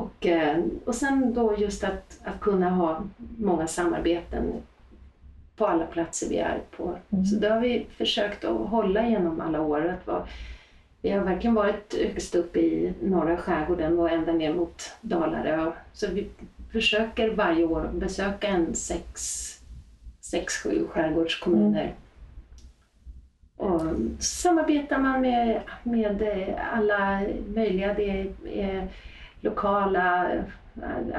och, eh, och sen då just att, att kunna ha många samarbeten på alla platser vi är på. Mm. Så det har vi försökt att hålla genom alla år. Att vara, vi har verkligen varit högst upp i norra skärgården och ända ner mot Dalarö. Så vi försöker varje år besöka en sex, sex sju skärgårdskommuner. Och samarbetar man med, med alla möjliga. Det är lokala eh,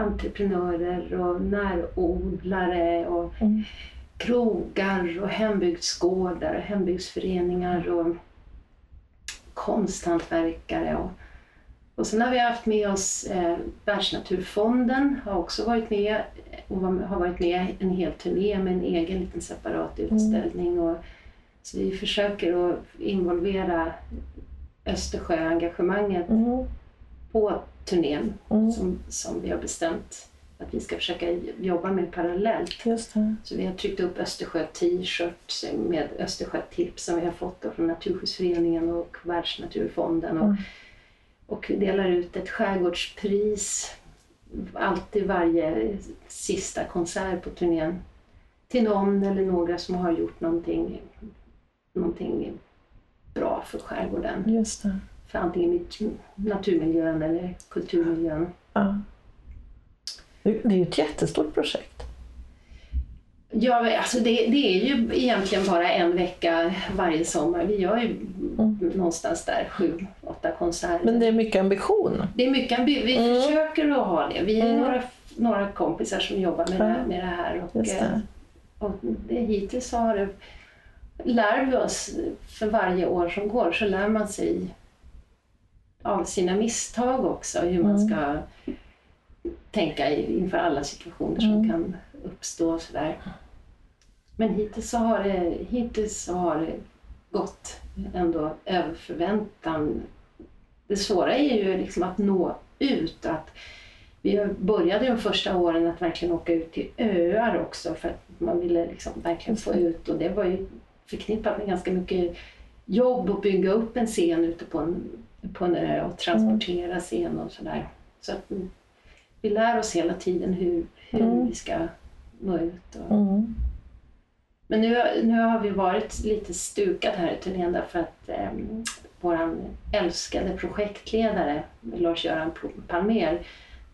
entreprenörer och närodlare och Mm. krogar och hembygdsgårdar och hembygdsföreningar och konsthantverkare. Och, och sen har vi haft med oss eh, Världsnaturfonden, har också varit med och har varit med en hel turné med en egen liten separat utställning. Och, så vi försöker att involvera Östersjöengagemanget Mm. på turnén Mm. som, som vi har bestämt att vi ska försöka jobba med parallellt. Så vi har tryckt upp Östersjö t-shirts med Östersjötips som vi har fått från Naturskyddsföreningen och Världsnaturfonden. Och, Mm. och vi delar ut ett skärgårdspris alltid varje sista konsert på turnén till någon eller några som har gjort någonting, någonting bra för skärgården. Just det. För antingen naturmiljön eller kulturmiljön. Ja. Det är ju ett jättestort projekt. Ja, alltså det, det är ju egentligen bara en vecka varje sommar. Vi gör ju någonstans där sju, åtta konserter. Mm. Men det är mycket ambition. det är mycket, ambi- vi Mm. försöker att ha det. Vi är Mm. några, några kompisar som jobbar med, Ja. det, med det här. Och, det. eh, och det, hittills har det, lär vi oss för varje år som går så lär man sig av sina misstag också hur man Mm. ska tänka inför alla situationer som Mm. kan uppstå. och Sådär. Men hittills så, har det, hittills så har det gått ändå över förväntan. Det svåra är ju liksom att nå ut. Att vi började de första åren att verkligen åka ut till öar också för att man ville liksom verkligen få ut och det var ju förknippat med ganska mycket jobb att bygga upp en scen ute på en, på en ö och transportera scen och sådär. Så att mm, vi lär oss hela tiden hur, hur Mm. vi ska nå ut. Och, Mm. men nu, nu har vi varit lite stukade här i turnén därför att eh, vår älskade projektledare Lars-Göran Palmer,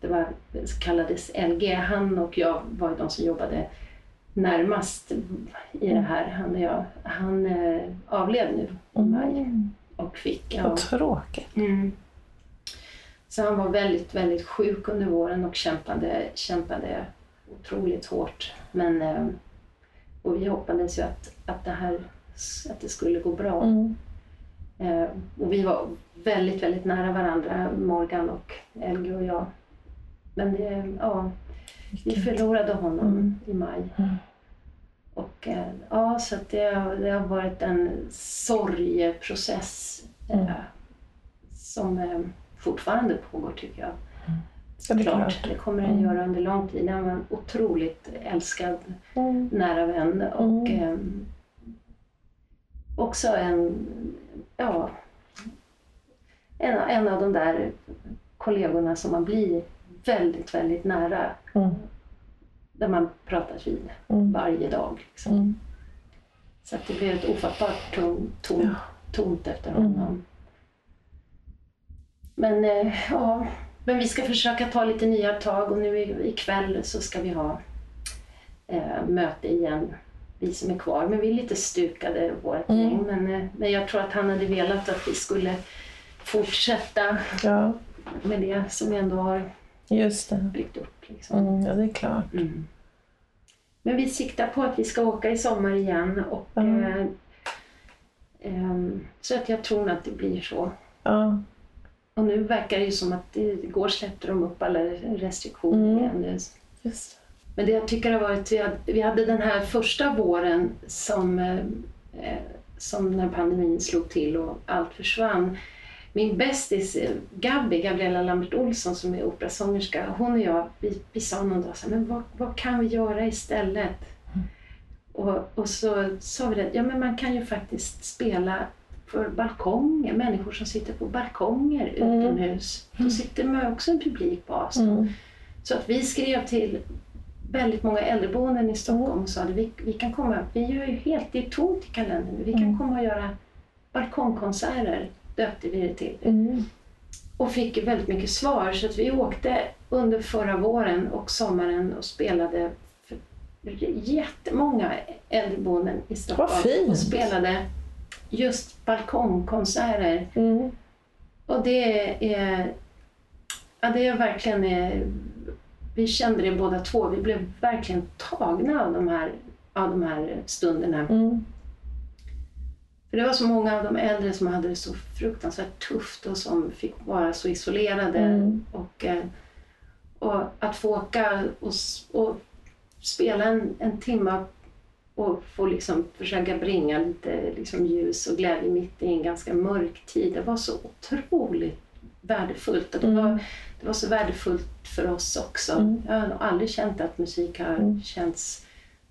det var, kallades LG, han och jag var de som jobbade närmast i det här. Han, och jag, han eh, avled nu i maj Mm. Och fick... Ja, Vad tråkigt. Mm. Så han var väldigt, väldigt sjuk under våren och kämpade, kämpade otroligt hårt. Men, eh, och vi hoppades ju att, att, det här, att det skulle gå bra. Mm. Eh, och vi var väldigt, väldigt nära varandra, Morgan och Elge och jag. Men det, ja, vi förlorade honom Mm. i maj. Mm. Och eh, ja, så det, har- det har varit en sorgeprocess eh, Mm. som eh, fortfarande pågår tycker jag. Ja, det är Klart, klart. det kommer den Mm. göra under lång tid. Han var en otroligt älskad Mm. nära vän och Mm. eh, också en, ja, en, en av de där kollegorna som man blir väldigt, väldigt nära. Där man pratas vid Mm. varje dag. Liksom. Mm. Så att det blev ett ofattbart tom, tom, Ja. tomt efter Mm. honom. Men eh, ja, men vi ska försöka ta lite nya tag och nu ikväll så ska vi ha eh, möte igen, vi som är kvar. Men vi är lite stukade vårt Mm. gäng. Men, eh, men jag tror att han hade velat att vi skulle fortsätta Ja, med det som vi ändå har just det. byggt upp. Liksom. Mm. Ja, det är klart. Mm. Men vi siktar på att vi ska åka i sommar igen. Och, eh, ehm, så att jag tror att det blir så. Ja. Och nu verkar det ju som att det, igår släppte de upp alla restriktioner Mm. igen. Just. Men det jag tycker har varit, vi hade, vi hade den här första våren som, eh, eh, som när pandemin slog till och allt försvann. Min bästis eh, Gabby, Gabriella Lambert Olsson som är operasångerska, hon och jag, vi, vi sa någon dag så här, men vad, vad kan vi göra istället? Och, och så sa vi det, ja men man kan ju faktiskt spela för balkonger, människor som sitter på balkonger Mm. utomhus. Då sitter man ju också en publik på avstånd. Mm. Så att vi skrev till väldigt många äldreboenden i Stockholm och sa att vi, vi kan komma, vi gör ju helt, det är tomt i kalendern vi kan Mm. komma och göra balkongkonserter, döpte vi det till. Mm. Och fick väldigt mycket svar så att vi åkte under förra våren och sommaren och spelade för jättemånga äldreboenden i Stockholm. Vad fint. Och spelade just balkongkonserter. Mm. Och det är, ja, det är verkligen, eh, vi kände det båda två, vi blev verkligen tagna av de här, av de här stunderna. Mm. För det var så många av de äldre som hade det så fruktansvärt tufft och som fick vara så isolerade. Mm. Och, eh, och att få åka och, och spela en, en timme och få liksom försöka bringa lite liksom ljus och glädje mitt i en ganska mörk tid. Det var så otroligt värdefullt. Och det, Mm. var, det var så värdefullt för oss också. Mm. Jag har aldrig känt att musik har Mm. känts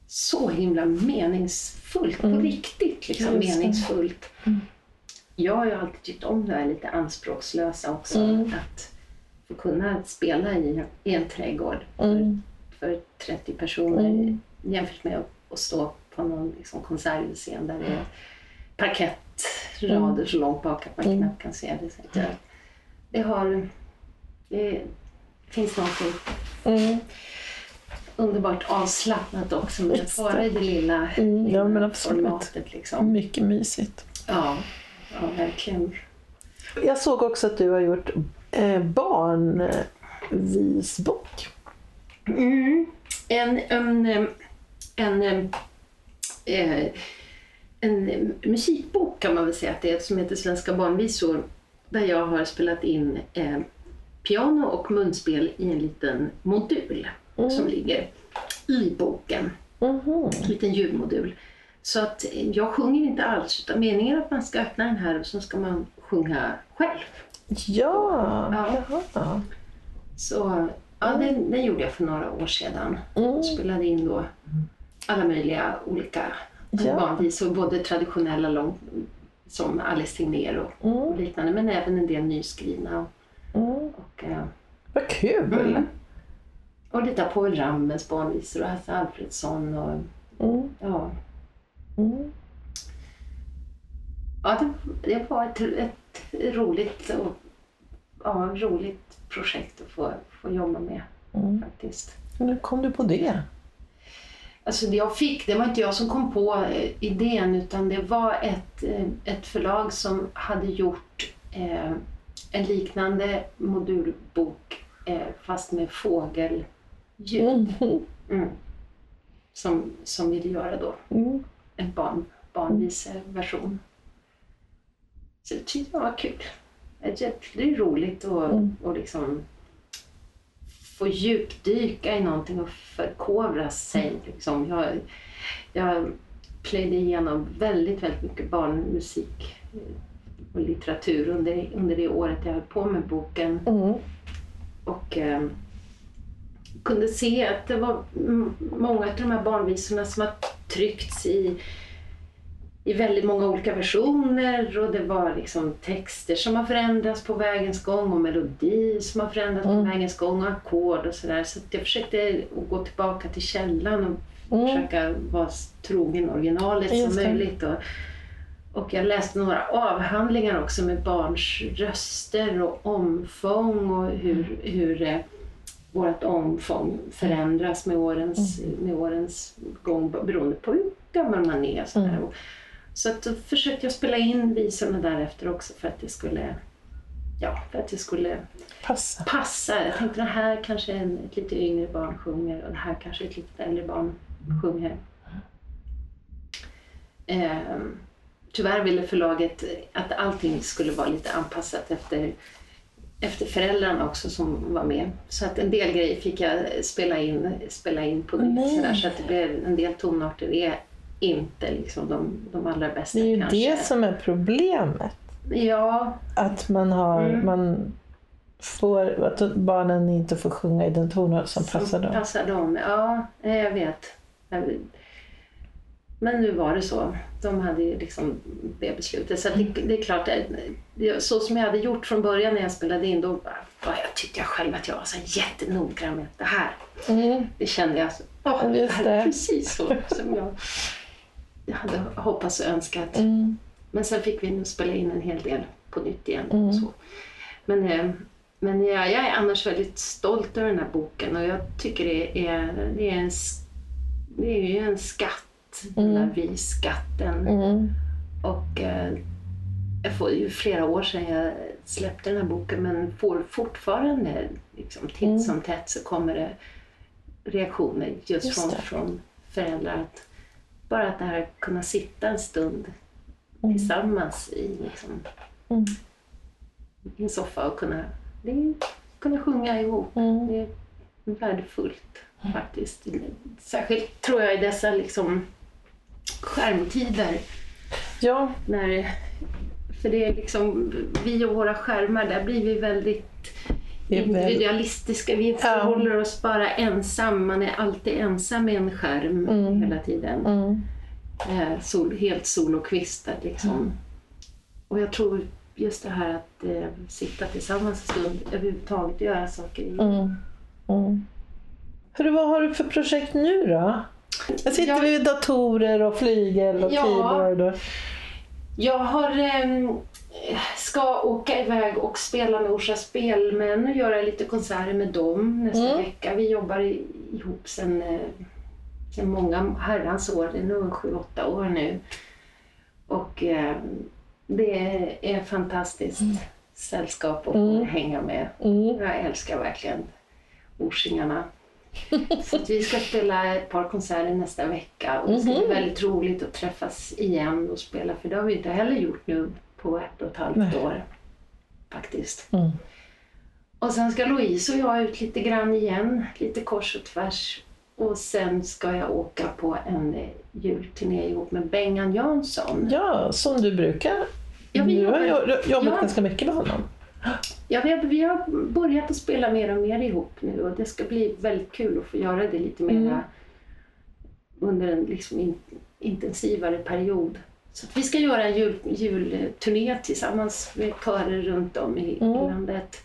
så himla meningsfullt, på Mm. riktigt liksom det. meningsfullt. Mm. Jag har ju alltid tyckt om det här lite anspråkslösa också. Mm. Att få kunna spela i, i en trädgård Mm. för 30 personer Mm. jämfört med att, stå på någon liksom, konsertscen där det är parkettrader så långt bak att man knappt kan se det. Så jag, det har... Det finns något Mm. Underbart avslappnat också med att vara i det lilla, Mm, ja, men absolut. formatet. Liksom. Mycket mysigt. Ja, ja, verkligen. Jag såg också att du har gjort eh, barnvisbok. Mm. En, en, en, em, eh, en musikbok kan man väl säga att det är som heter Svenska barnvisor där jag har spelat in eh, piano och munspel i en liten modul Mm. som ligger i boken. Mhm. En liten ljudmodul. Så att eh, jag sjunger inte alls utan meningen är att man ska öppna den här och så ska man sjunga själv. Ja, Ja. jaha. Så ja, den, den gjorde jag för några år sedan. Mm. spelade in då alla möjliga olika Ja. barnvisor, både traditionella lång, som Alice Tegnér och Mm. liknande, men även en del nyskrivna. Mm. Och, eh, Vad kul! Mm. Och lite Povel Ramels barnvisor och Hasse Alfredsson. Och, Mm. ja. Mm. Ja, det, det var ett, ett roligt, och, ja, roligt projekt att få, få jobba med Mm. faktiskt. Hur kom du på det? Alltså det jag fick, det var inte jag som kom på eh, idén utan det var ett, eh, ett förlag som hade gjort eh, en liknande modulbok eh, fast med fågelljud. Mm. Mm. Som, som ville göra då Mm. en barn, barnviseversion. Så det tyckte jag var kul. Det är- roligt att Mm. att liksom få djupdyka i någonting och förkovra sig. Liksom. Jag, jag plöjde igenom väldigt, väldigt mycket barnmusik och litteratur under, under det året jag höll på med boken Mm. och eh, kunde se att det var många av de här barnvisorna som har tryckts i, i väldigt många olika versioner och det var liksom texter som har förändrats på vägens gång och melodi som har förändrats på Mm. vägens gång och ackord och sådär. Så att jag försökte gå tillbaka till källan och Mm. försöka vara så trogen originalet Just som det. möjligt. Och, och jag läste några avhandlingar också med barns röster och omfång och hur, hur eh, vårt omfång förändras med årens, med årens gång beroende på hur gammal man är. sådär. Mm. Så att då försökte jag spela in visorna därefter också för att det skulle Ja, för att det skulle Passa. passa. Jag tänkte det här kanske en, ett lite yngre barn sjunger och det här kanske ett lite äldre barn sjunger. Ehm, tyvärr ville förlaget att allting skulle vara lite anpassat efter, efter föräldrarna också som var med. Så att en del grejer fick jag spela in, spela in på nytt. Sådär, så att det blev en del tonarter är inte liksom de, de allra bästa Det är ju kanske. det som är problemet. Ja, Att man har, Mm. man får, att barnen inte får sjunga i den tonart som passar dem. Passar dem, ja, jag vet. Jag- Men nu var det så. De hade liksom det beslutet. Så det, det är klart, det, så som jag hade gjort från början när jag spelade in, då var jag, tyckte jag själv att jag var så jättenoggrann med det här. Mm. Det kände jag, så, åh, det här är precis så som jag, jag hade hoppats och önskat. Mm. Men sen fick vi nu spela in en hel del på nytt igen. Mm. Och så. Men, eh, men jag, jag är annars väldigt stolt över den här boken och jag tycker det är, det är, en, det är ju en skatt, den där Mm. Mm. Och eh, jag får ju flera år sedan jag släppte den här boken men får fortfarande liksom, titt Mm. som tätt så kommer det reaktioner just, Just från, det. från föräldrar. Att, bara att det här kunna sitta en stund Mm. tillsammans i, liksom, Mm. en soffa och kunna, det kunna sjunga ihop. Mm. Det är värdefullt faktiskt. Särskilt tror jag i dessa liksom, skärmtider. Ja, När, för det är liksom, vi och våra skärmar, där blir vi väldigt individualistiska. Vi Ja. förhåller oss bara ensam. Man är alltid ensam med en skärm Mm. hela tiden. mm. Eh, sol, helt solokvistad liksom. Mm. Och jag tror just det här att eh, sitta tillsammans en stund, överhuvudtaget göra saker. Mm. Mm. Hörru, vad har du för projekt nu då? Jag sitter Jag- vid datorer och flygel och Ja. keyboard. Och... Jag har, ehm, ska åka iväg och spela med Orsa Spelmän och göra lite konserter med dem nästa Mm. vecka. Vi jobbar ihop sedan eh, många herrans år, det är nog sju, åtta år nu. Och eh, det är fantastiskt sällskap att Mm. hänga med. Mm. Jag älskar verkligen Orsingarna. Så vi ska spela ett par konserter nästa vecka och det ska bli Mhm. väldigt roligt att träffas igen och spela för det har vi inte heller gjort nu på ett och ett halvt Nej. år. Faktiskt. Mm. Och sen ska Louise och jag ut lite grann igen, lite kors och tvärs. Och sen ska jag åka på en julturné ihop med Bengan Jansson. Ja, som du brukar. Ja, vi du har jobbar- jo- jobbat Ja. ganska mycket med honom. Ja, vi, har, vi har börjat att spela mer och mer ihop nu och det ska bli väldigt kul att få göra det lite mer Mm. under en liksom in, intensivare period. Så vi ska göra en jul, julturné tillsammans med körer runt om i, Mm. i landet.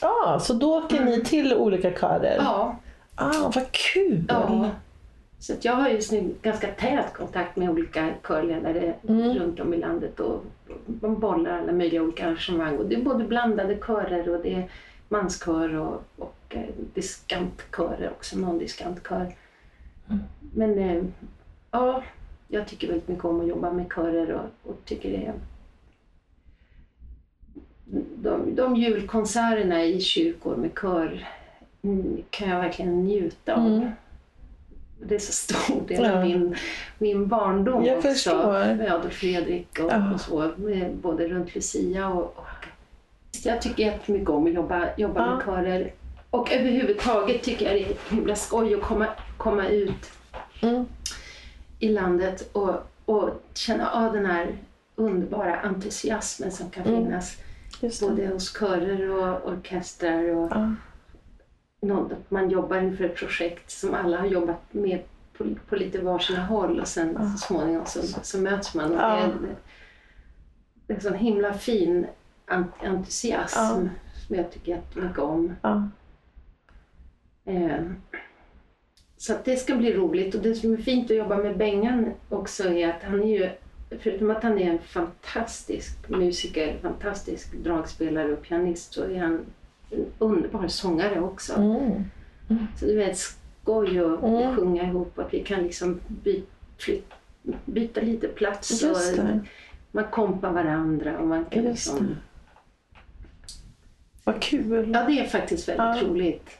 Ja, så då åker ni till olika körer? Ja, Ah, vad kul! ja. Så att jag har just nu ganska tät kontakt med olika körledare Mm. runt om i landet och de bollar alla möjliga olika arrangemang. Och det är både blandade körer och det är manskör och, och eh, diskantkörer också, någon diskantkör. Men eh, ja, jag tycker väldigt mycket om att jobba med körer och, och tycker det är de, de julkonserterna i kyrkor med kör mm, kan jag verkligen njuta av. Mm. Det är så stor del Ja. av min, min barndom Jag också. förstår. Med Adolf Fredrik och, Ja. och så, både runt Lucia och, och... Jag tycker jättemycket om att jobba, jobba Ja. med körer. Och överhuvudtaget tycker jag det är himla skoj att komma, komma ut Mm. i landet och, och känna av den här underbara entusiasmen som kan Mm. finnas både hos körer och orkestrar och Ja. Någon, att man jobbar inför ett projekt som alla har jobbat med på, på lite varsina håll och sen Ja. så småningom så, så möts man. Och Ja. det, är, det är en sån himla fin ent- entusiasm Ja. som jag tycker jättemycket om. Ja. Eh, så det ska bli roligt och det som är fint att jobba med Bengan också är att han är ju, förutom att han är en fantastisk musiker, fantastisk dragspelare och pianist så är han underbar sångare också. Mm. Så det är väldigt skoj att Mm. sjunga ihop att vi kan liksom by, flyt, byta lite plats Just och det. man kompar varandra och man kan Just liksom... det. Vad kul. Ja, det är faktiskt väldigt Ja. roligt.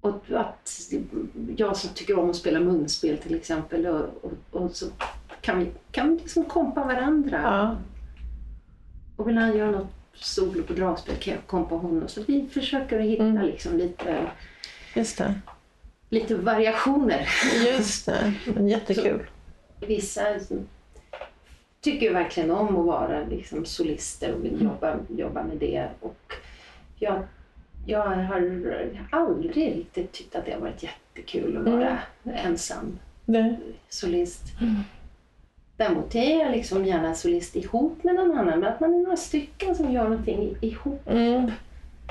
Och att jag som tycker om att spela munspel till exempel och, och, och så kan vi, kan vi liksom kompa varandra. Ja. Och vill han göra något solo på dragspel kan jag kompa honom. Så vi försöker att hitta Mm. liksom lite, lite variationer. Just det. Men jättekul. Vissa som tycker verkligen om att vara liksom solister och vill jobba, jobba med det. Och jag, jag har aldrig riktigt tyckt att det har varit jättekul att vara ensam Det. solist. Är jag liksom gärna solist ihop med någon annan, men att man är några stycken som gör någonting ihop. Mm.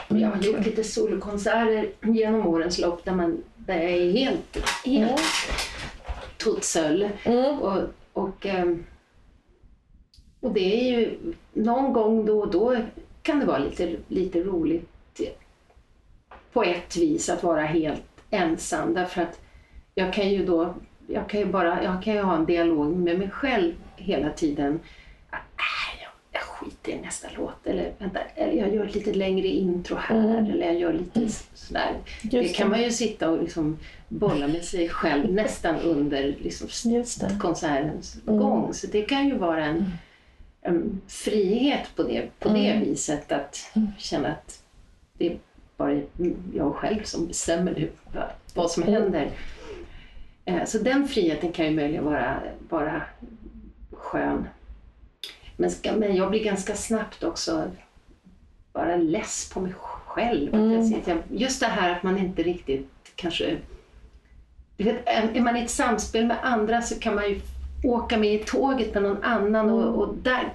Jag har gjort lite solokonserter genom årens lopp där, man, där jag är helt, helt totsöll. Mm. Och, och, ehm, och det är ju någon gång då och då kan det vara lite, lite roligt på ett vis att vara helt ensam därför att jag kan ju då jag kan ju bara jag kan ju ha en dialog med mig själv hela tiden. Äh, jag, jag skiter i nästa låt eller vänta, eller jag gör ett lite längre intro här Mm. eller jag gör lite sådär. Det Just kan det. man ju sitta och liksom bolla med sig själv nästan under liksom det. konsertens Mm. gång. Så det kan ju vara en, en frihet på det, på det Mm. viset att känna att det är bara jag själv som bestämmer vad, som Mm. händer. Eh, Så den friheten kan ju möjligen vara, vara skön. Men, ska, men jag blir ganska snabbt också bara less på mig själv. Mm. att jag, just det här att man inte riktigt kanske... Du vet, är man i ett samspel med andra så kan man ju åka med i tåget med någon annan Mm. och, och där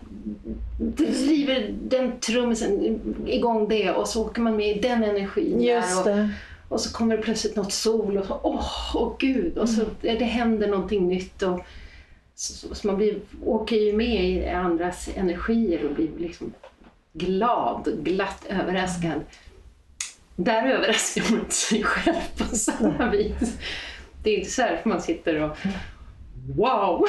driver den trummisen igång det och så åker man med i den energin Just där. Och, det. Och så kommer det plötsligt något sol och så, åh, åh gud, och så Mm. det händer någonting nytt. Och, så, så, så man blir, åker ju med i andras energier och blir liksom glad glatt överraskad. Där överraskar man inte sig själv på samma vis. Det är inte så här man sitter och wow!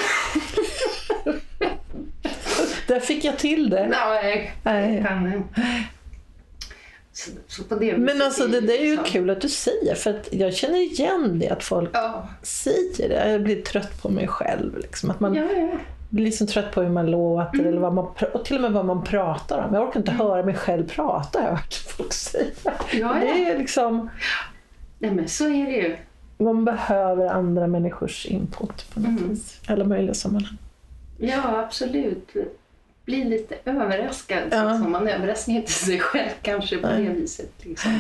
Där fick jag till det. Nej, Nej. kan, så, så det Men alltså det där är ju liksom- kul att du säger för att jag känner igen det att folk Ja, säger det. Jag blir trött på mig själv. Liksom. Att man ja, ja. blir liksom trött på hur man låter eller vad man, och till och med vad man pratar om. Jag orkar inte höra mig själv prata har jag hört folk säga. ja, ja. Det är liksom, Nej, men så är det ju. man behöver andra människors input på något Mm. vis. Alla möjliga sammanhang. Ja, absolut. Bli lite överraskad. Ja. Liksom. Man överraskar inte sig själv kanske på Nej. det viset. Liksom.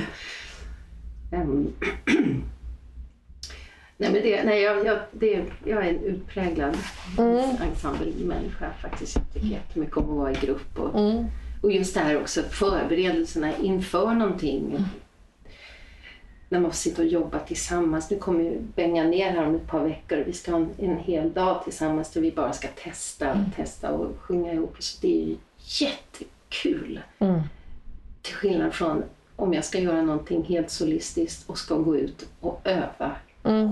Ehm. nej, men det, nej, jag, jag, det, jag är en utpräglad Mm. ensemblemänniska faktiskt. Jag tycker jättemycket om att vara i grupp. Och, Mm. och just det här också förberedelserna inför någonting. När man får sitta och jobba tillsammans. Nu kommer ju Benga ner här om ett par veckor. Vi ska ha en, en hel dag tillsammans där vi bara ska testa och testa och sjunga ihop. Så det är ju jättekul. Mm. Till skillnad från om jag ska göra någonting helt solistiskt och ska gå ut och öva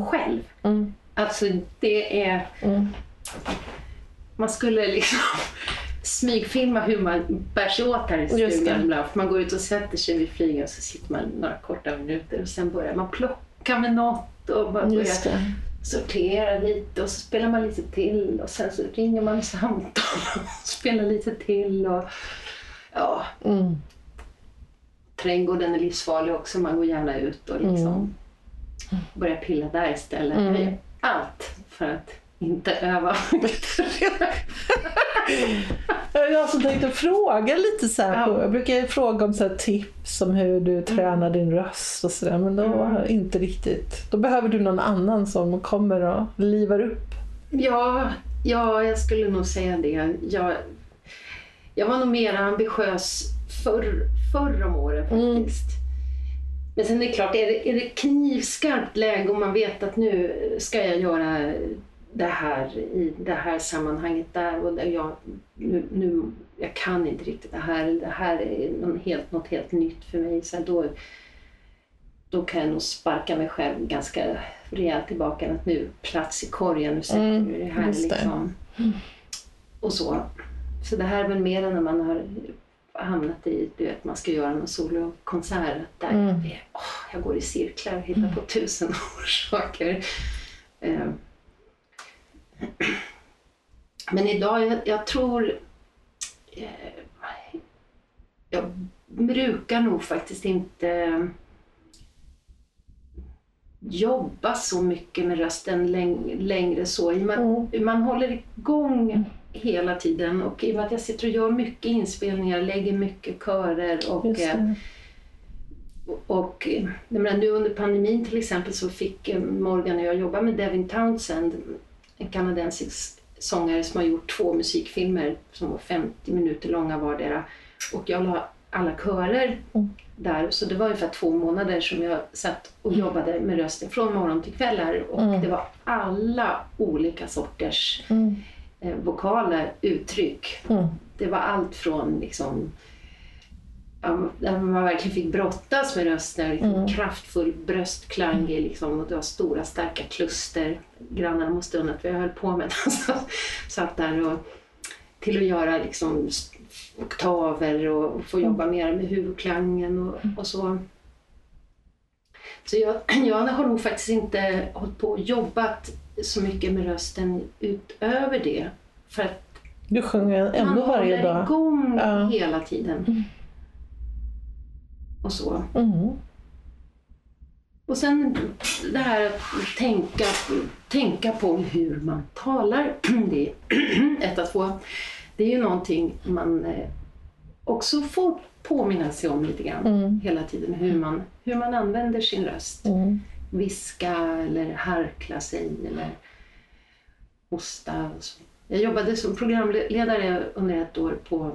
själv. Mm. Alltså det är... Mm. Man skulle liksom smygfilma hur man bär sig åt här i stugan ibland. För man går ut och sätter sig vid flygeln och så sitter man några korta minuter och sen börjar man plocka med något och man börjar sortera lite och så spelar man lite till och sen så ringer man samtal och spelar lite till och ja, Mm. trädgården är livsfarlig också. Man går gärna ut och liksom börjar pilla där istället. Mm. Allt för att inte öva. Jag som tänkte fråga lite så här, Ja. jag brukar fråga om så här tips om hur du tränar din röst och sådär men då Mm. inte riktigt. Då behöver du någon annan som kommer och livar upp. Ja, ja, jag skulle nog säga det. Jag, jag var nog mer ambitiös förr, förr om åren Mm. faktiskt. Men sen är det klart, är det, är det knivskarpt läge och man vet att nu ska jag göra det här i det här sammanhanget där och där jag, nu, nu, jag kan inte riktigt det här, det här är någon helt, något helt nytt för mig. Så då, då kan jag nog sparka mig själv ganska rejält tillbaka. Att nu, plats i korgen, nu sätter Mm, det här. det. Liksom. Och så. Så det här är väl mer än när man har hamnat i, du vet, man ska göra någon solokonsert. Där Mm. är, åh, jag går i cirklar och hittar på tusen orsaker. Eh. Men idag, jag, jag tror... Eh, jag brukar nog faktiskt inte jobba så mycket med rösten läng- längre så. Att Mm. Man håller igång hela tiden och i och med att jag sitter och gör mycket inspelningar, lägger mycket körer och eh, och eh, menar, nu under pandemin till exempel så fick eh, Morgan och jag jobba med Devin Townsend, en kanadensisk sångare som har gjort två musikfilmer som var 50 minuter långa vardera. Och jag la alla körer Mm. där, så det var ungefär två månader som jag satt och jobbade med rösten från morgon till kvällar. Och Mm. det var alla olika sorters Mm. eh, vokala uttryck. Mm. Det var allt från liksom, där man verkligen fick brottas med rösten, liksom, Mm. kraftfull bröstklang liksom, och det var stora starka kluster. Grannarna måste undrat vad jag höll på med. Så, satt där och till att göra liksom, oktaver och få jobba mer med huvudklangen och, och så. Så jag, jag har nog faktiskt inte hållit på och jobbat så mycket med rösten utöver det. För att Du sjunger ändå man varje håller dag. igång Ja. hela tiden. Och så. Mm. Och sen det här att tänka, tänka på hur man talar. Det är ett av två. Det är ju någonting man eh, också får påminna sig om lite grann Mm. hela tiden. Hur man, hur man använder sin röst. Mm. Viska eller harkla sig eller hosta. Och så. Jag jobbade som programledare under ett år på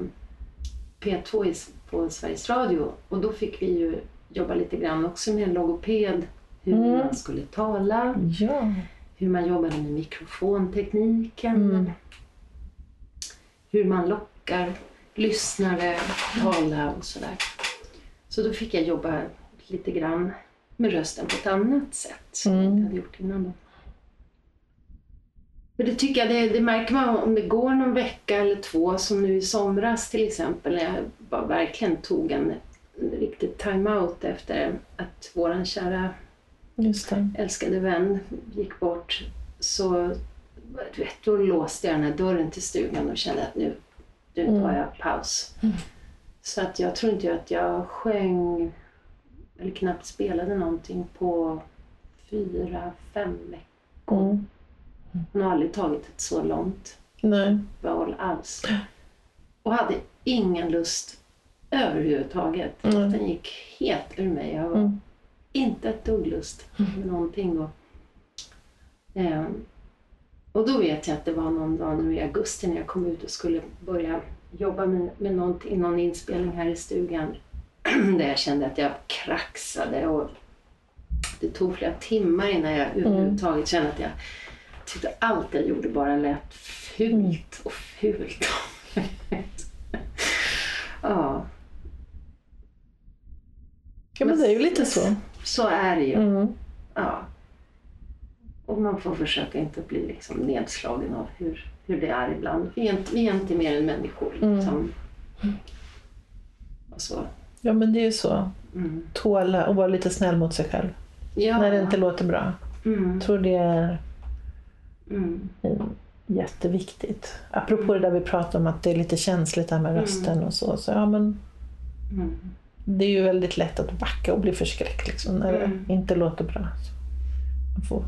P2 i- på Sveriges Radio och då fick vi ju jobba lite grann också med en logoped. Hur Mm. man skulle tala, Ja. hur man jobbade med mikrofontekniken. Mm. Hur man lockar lyssnare, tala och sådär. Så då fick jag jobba lite grann med rösten på ett annat sätt som jag Mm. inte hade gjort innan. Då. Men det tycker jag, det, det märker man om det går någon vecka eller två som nu i somras till exempel när jag bara verkligen tog en, en riktig time-out efter att våran kära älskade vän gick bort så du vet, då låste jag den här dörren till stugan och kände att nu, nu tar Mm. jag paus. Så att jag tror inte att jag sjöng eller knappt spelade någonting på fyra, fem veckor. Mm. Hon har aldrig tagit ett så långt Nej. uppehåll alls. Och hade ingen lust överhuvudtaget. Mm. Den gick helt ur mig. Jag var Mm. inte ett dugg lust med någonting då. Ehm, och då vet jag att det var någon dag nu i augusti när jag kom ut och skulle börja jobba med, med någonting, någon inspelning här i stugan. där jag kände att jag kraxade och det tog flera timmar innan jag överhuvudtaget kände att jag tyckte allt jag gjorde bara lät fult och fult. ja. Ja men det är ju lite så. Så är det ju. Mm. Ja. Och man får försöka inte bli liksom nedslagen av hur, hur det är ibland. Vi är inte, vi är inte mer än människor. Mm. Liksom. Och så. Ja men det är ju så. Mm. Tåla och vara lite snäll mot sig själv. Ja. När det inte låter bra. mm. Jag tror det är Mm. eh, jätteviktigt. Apropå det där vi pratade om att det är lite känsligt här med Mm. rösten och så. så ja, men Mm. det är ju väldigt lätt att backa och bli förskräckt liksom, när Mm. det inte låter bra. Så man får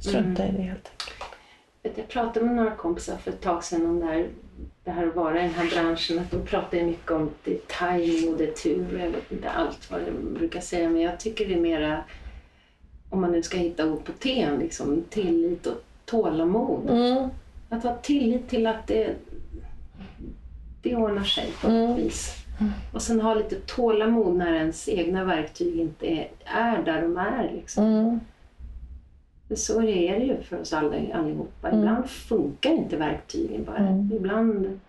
strunta i det helt enkelt. Jag pratade med några kompisar för ett tag sedan om det här, det här att vara i den här branschen. Att de pratar ju mycket om det är timing och det är tur. och Jag vet inte allt vad de brukar säga men jag tycker det är mera, om man nu ska hitta ord på T, liksom, tillit och tålamod. Mm. Att ha tillit till att det, det ordnar sig på Mm. något vis. Och sen ha lite tålamod när ens egna verktyg inte är, är där de är. Liksom. Mm. Så är det ju för oss alla, allihopa. Mm. Ibland funkar inte verktygen bara. Mm. Ibland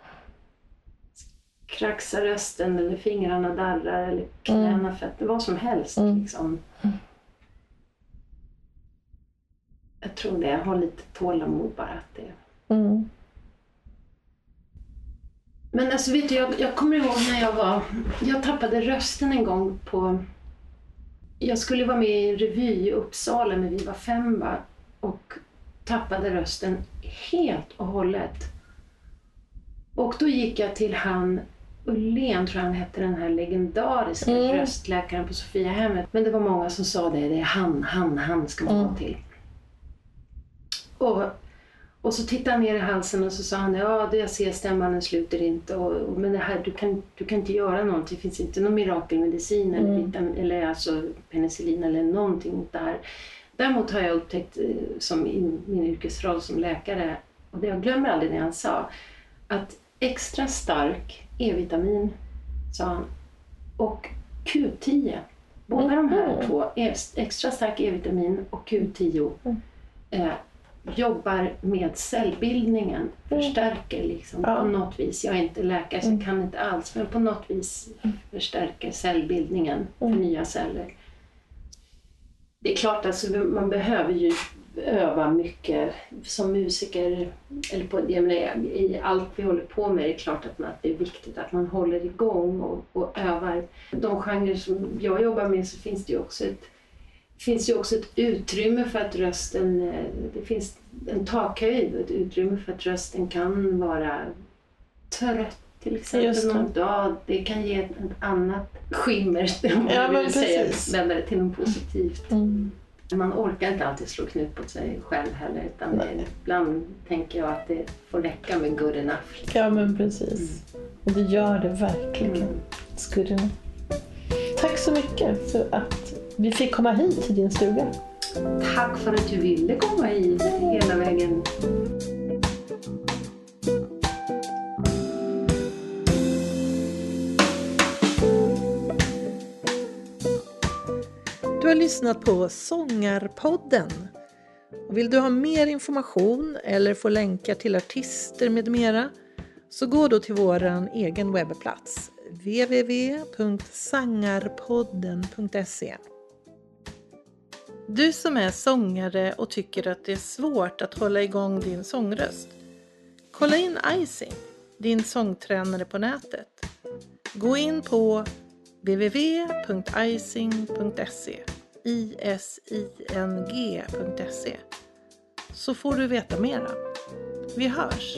kraxar rösten eller fingrarna darrar eller knäna, fötter, vad som helst. Mm. Liksom. Jag tror det, ha lite tålamod bara. Att det... Mm. Men alltså vet du, jag, jag kommer ihåg när jag var... Jag tappade rösten en gång på... Jag skulle vara med i en revy i Uppsala när vi var fem va? och tappade rösten helt och hållet. Och då gick jag till han Ullén, tror jag han hette, den här legendariska Mm. röstläkaren på Sofiahemmet. Men det var många som sa det, det är han, han, han ska man gå Mm. till. Och, och så tittade han ner i halsen och så sa han, ja jag ser stämman den sluter inte. Och, och, men det här, du kan, du kan inte göra någonting, det finns inte någon mirakelmedicin eller, Mm. vitam, eller alltså penicillin eller någonting här. Däremot har jag upptäckt eh, som i min yrkesroll som läkare, och det jag glömmer aldrig det han sa, att extra stark E-vitamin, sa han, och Q10, båda de här Mhm. två, extra stark E-vitamin och Q10, Mm. eh, jobbar med cellbildningen, förstärker liksom Ja. på något vis. Jag är inte läkare så jag Mm. kan inte alls, men på något vis förstärker cellbildningen för Mm. nya celler. Det är klart, alltså, man behöver ju öva mycket som musiker. Eller på, jag menar, I allt vi håller på med är det klart att, man, att det är viktigt att man håller igång och, och övar. De genrer som jag jobbar med så finns det ju också ett, finns ju också ett utrymme för att rösten... eh, Det finns en takhöjd och ett utrymme för att rösten kan vara trött till exempel. Någon dag. Det kan ge ett, ett annat skimmer, om man Ja, vill säga, vända det till något positivt. Mm. Man orkar inte alltid slå knut på sig själv heller. Utan det, ibland tänker jag att det får räcka med good enough. Ja men precis. Och det gör det verkligen. Mm. Skulle ni. Tack så mycket för att vi fick komma hit till din stuga. Tack för att du ville komma hit hela vägen. Du har lyssnat på Sångarpodden. Vill du ha mer information eller få länkar till artister med mera så gå då till vår egen webbplats www.sangarpodden.se du som är sångare och tycker att det är svårt att hålla igång din sångröst. Kolla in Icing, din sångtränare på nätet. Gå in på www.icing.se ising.se så får du veta mera. Vi hörs!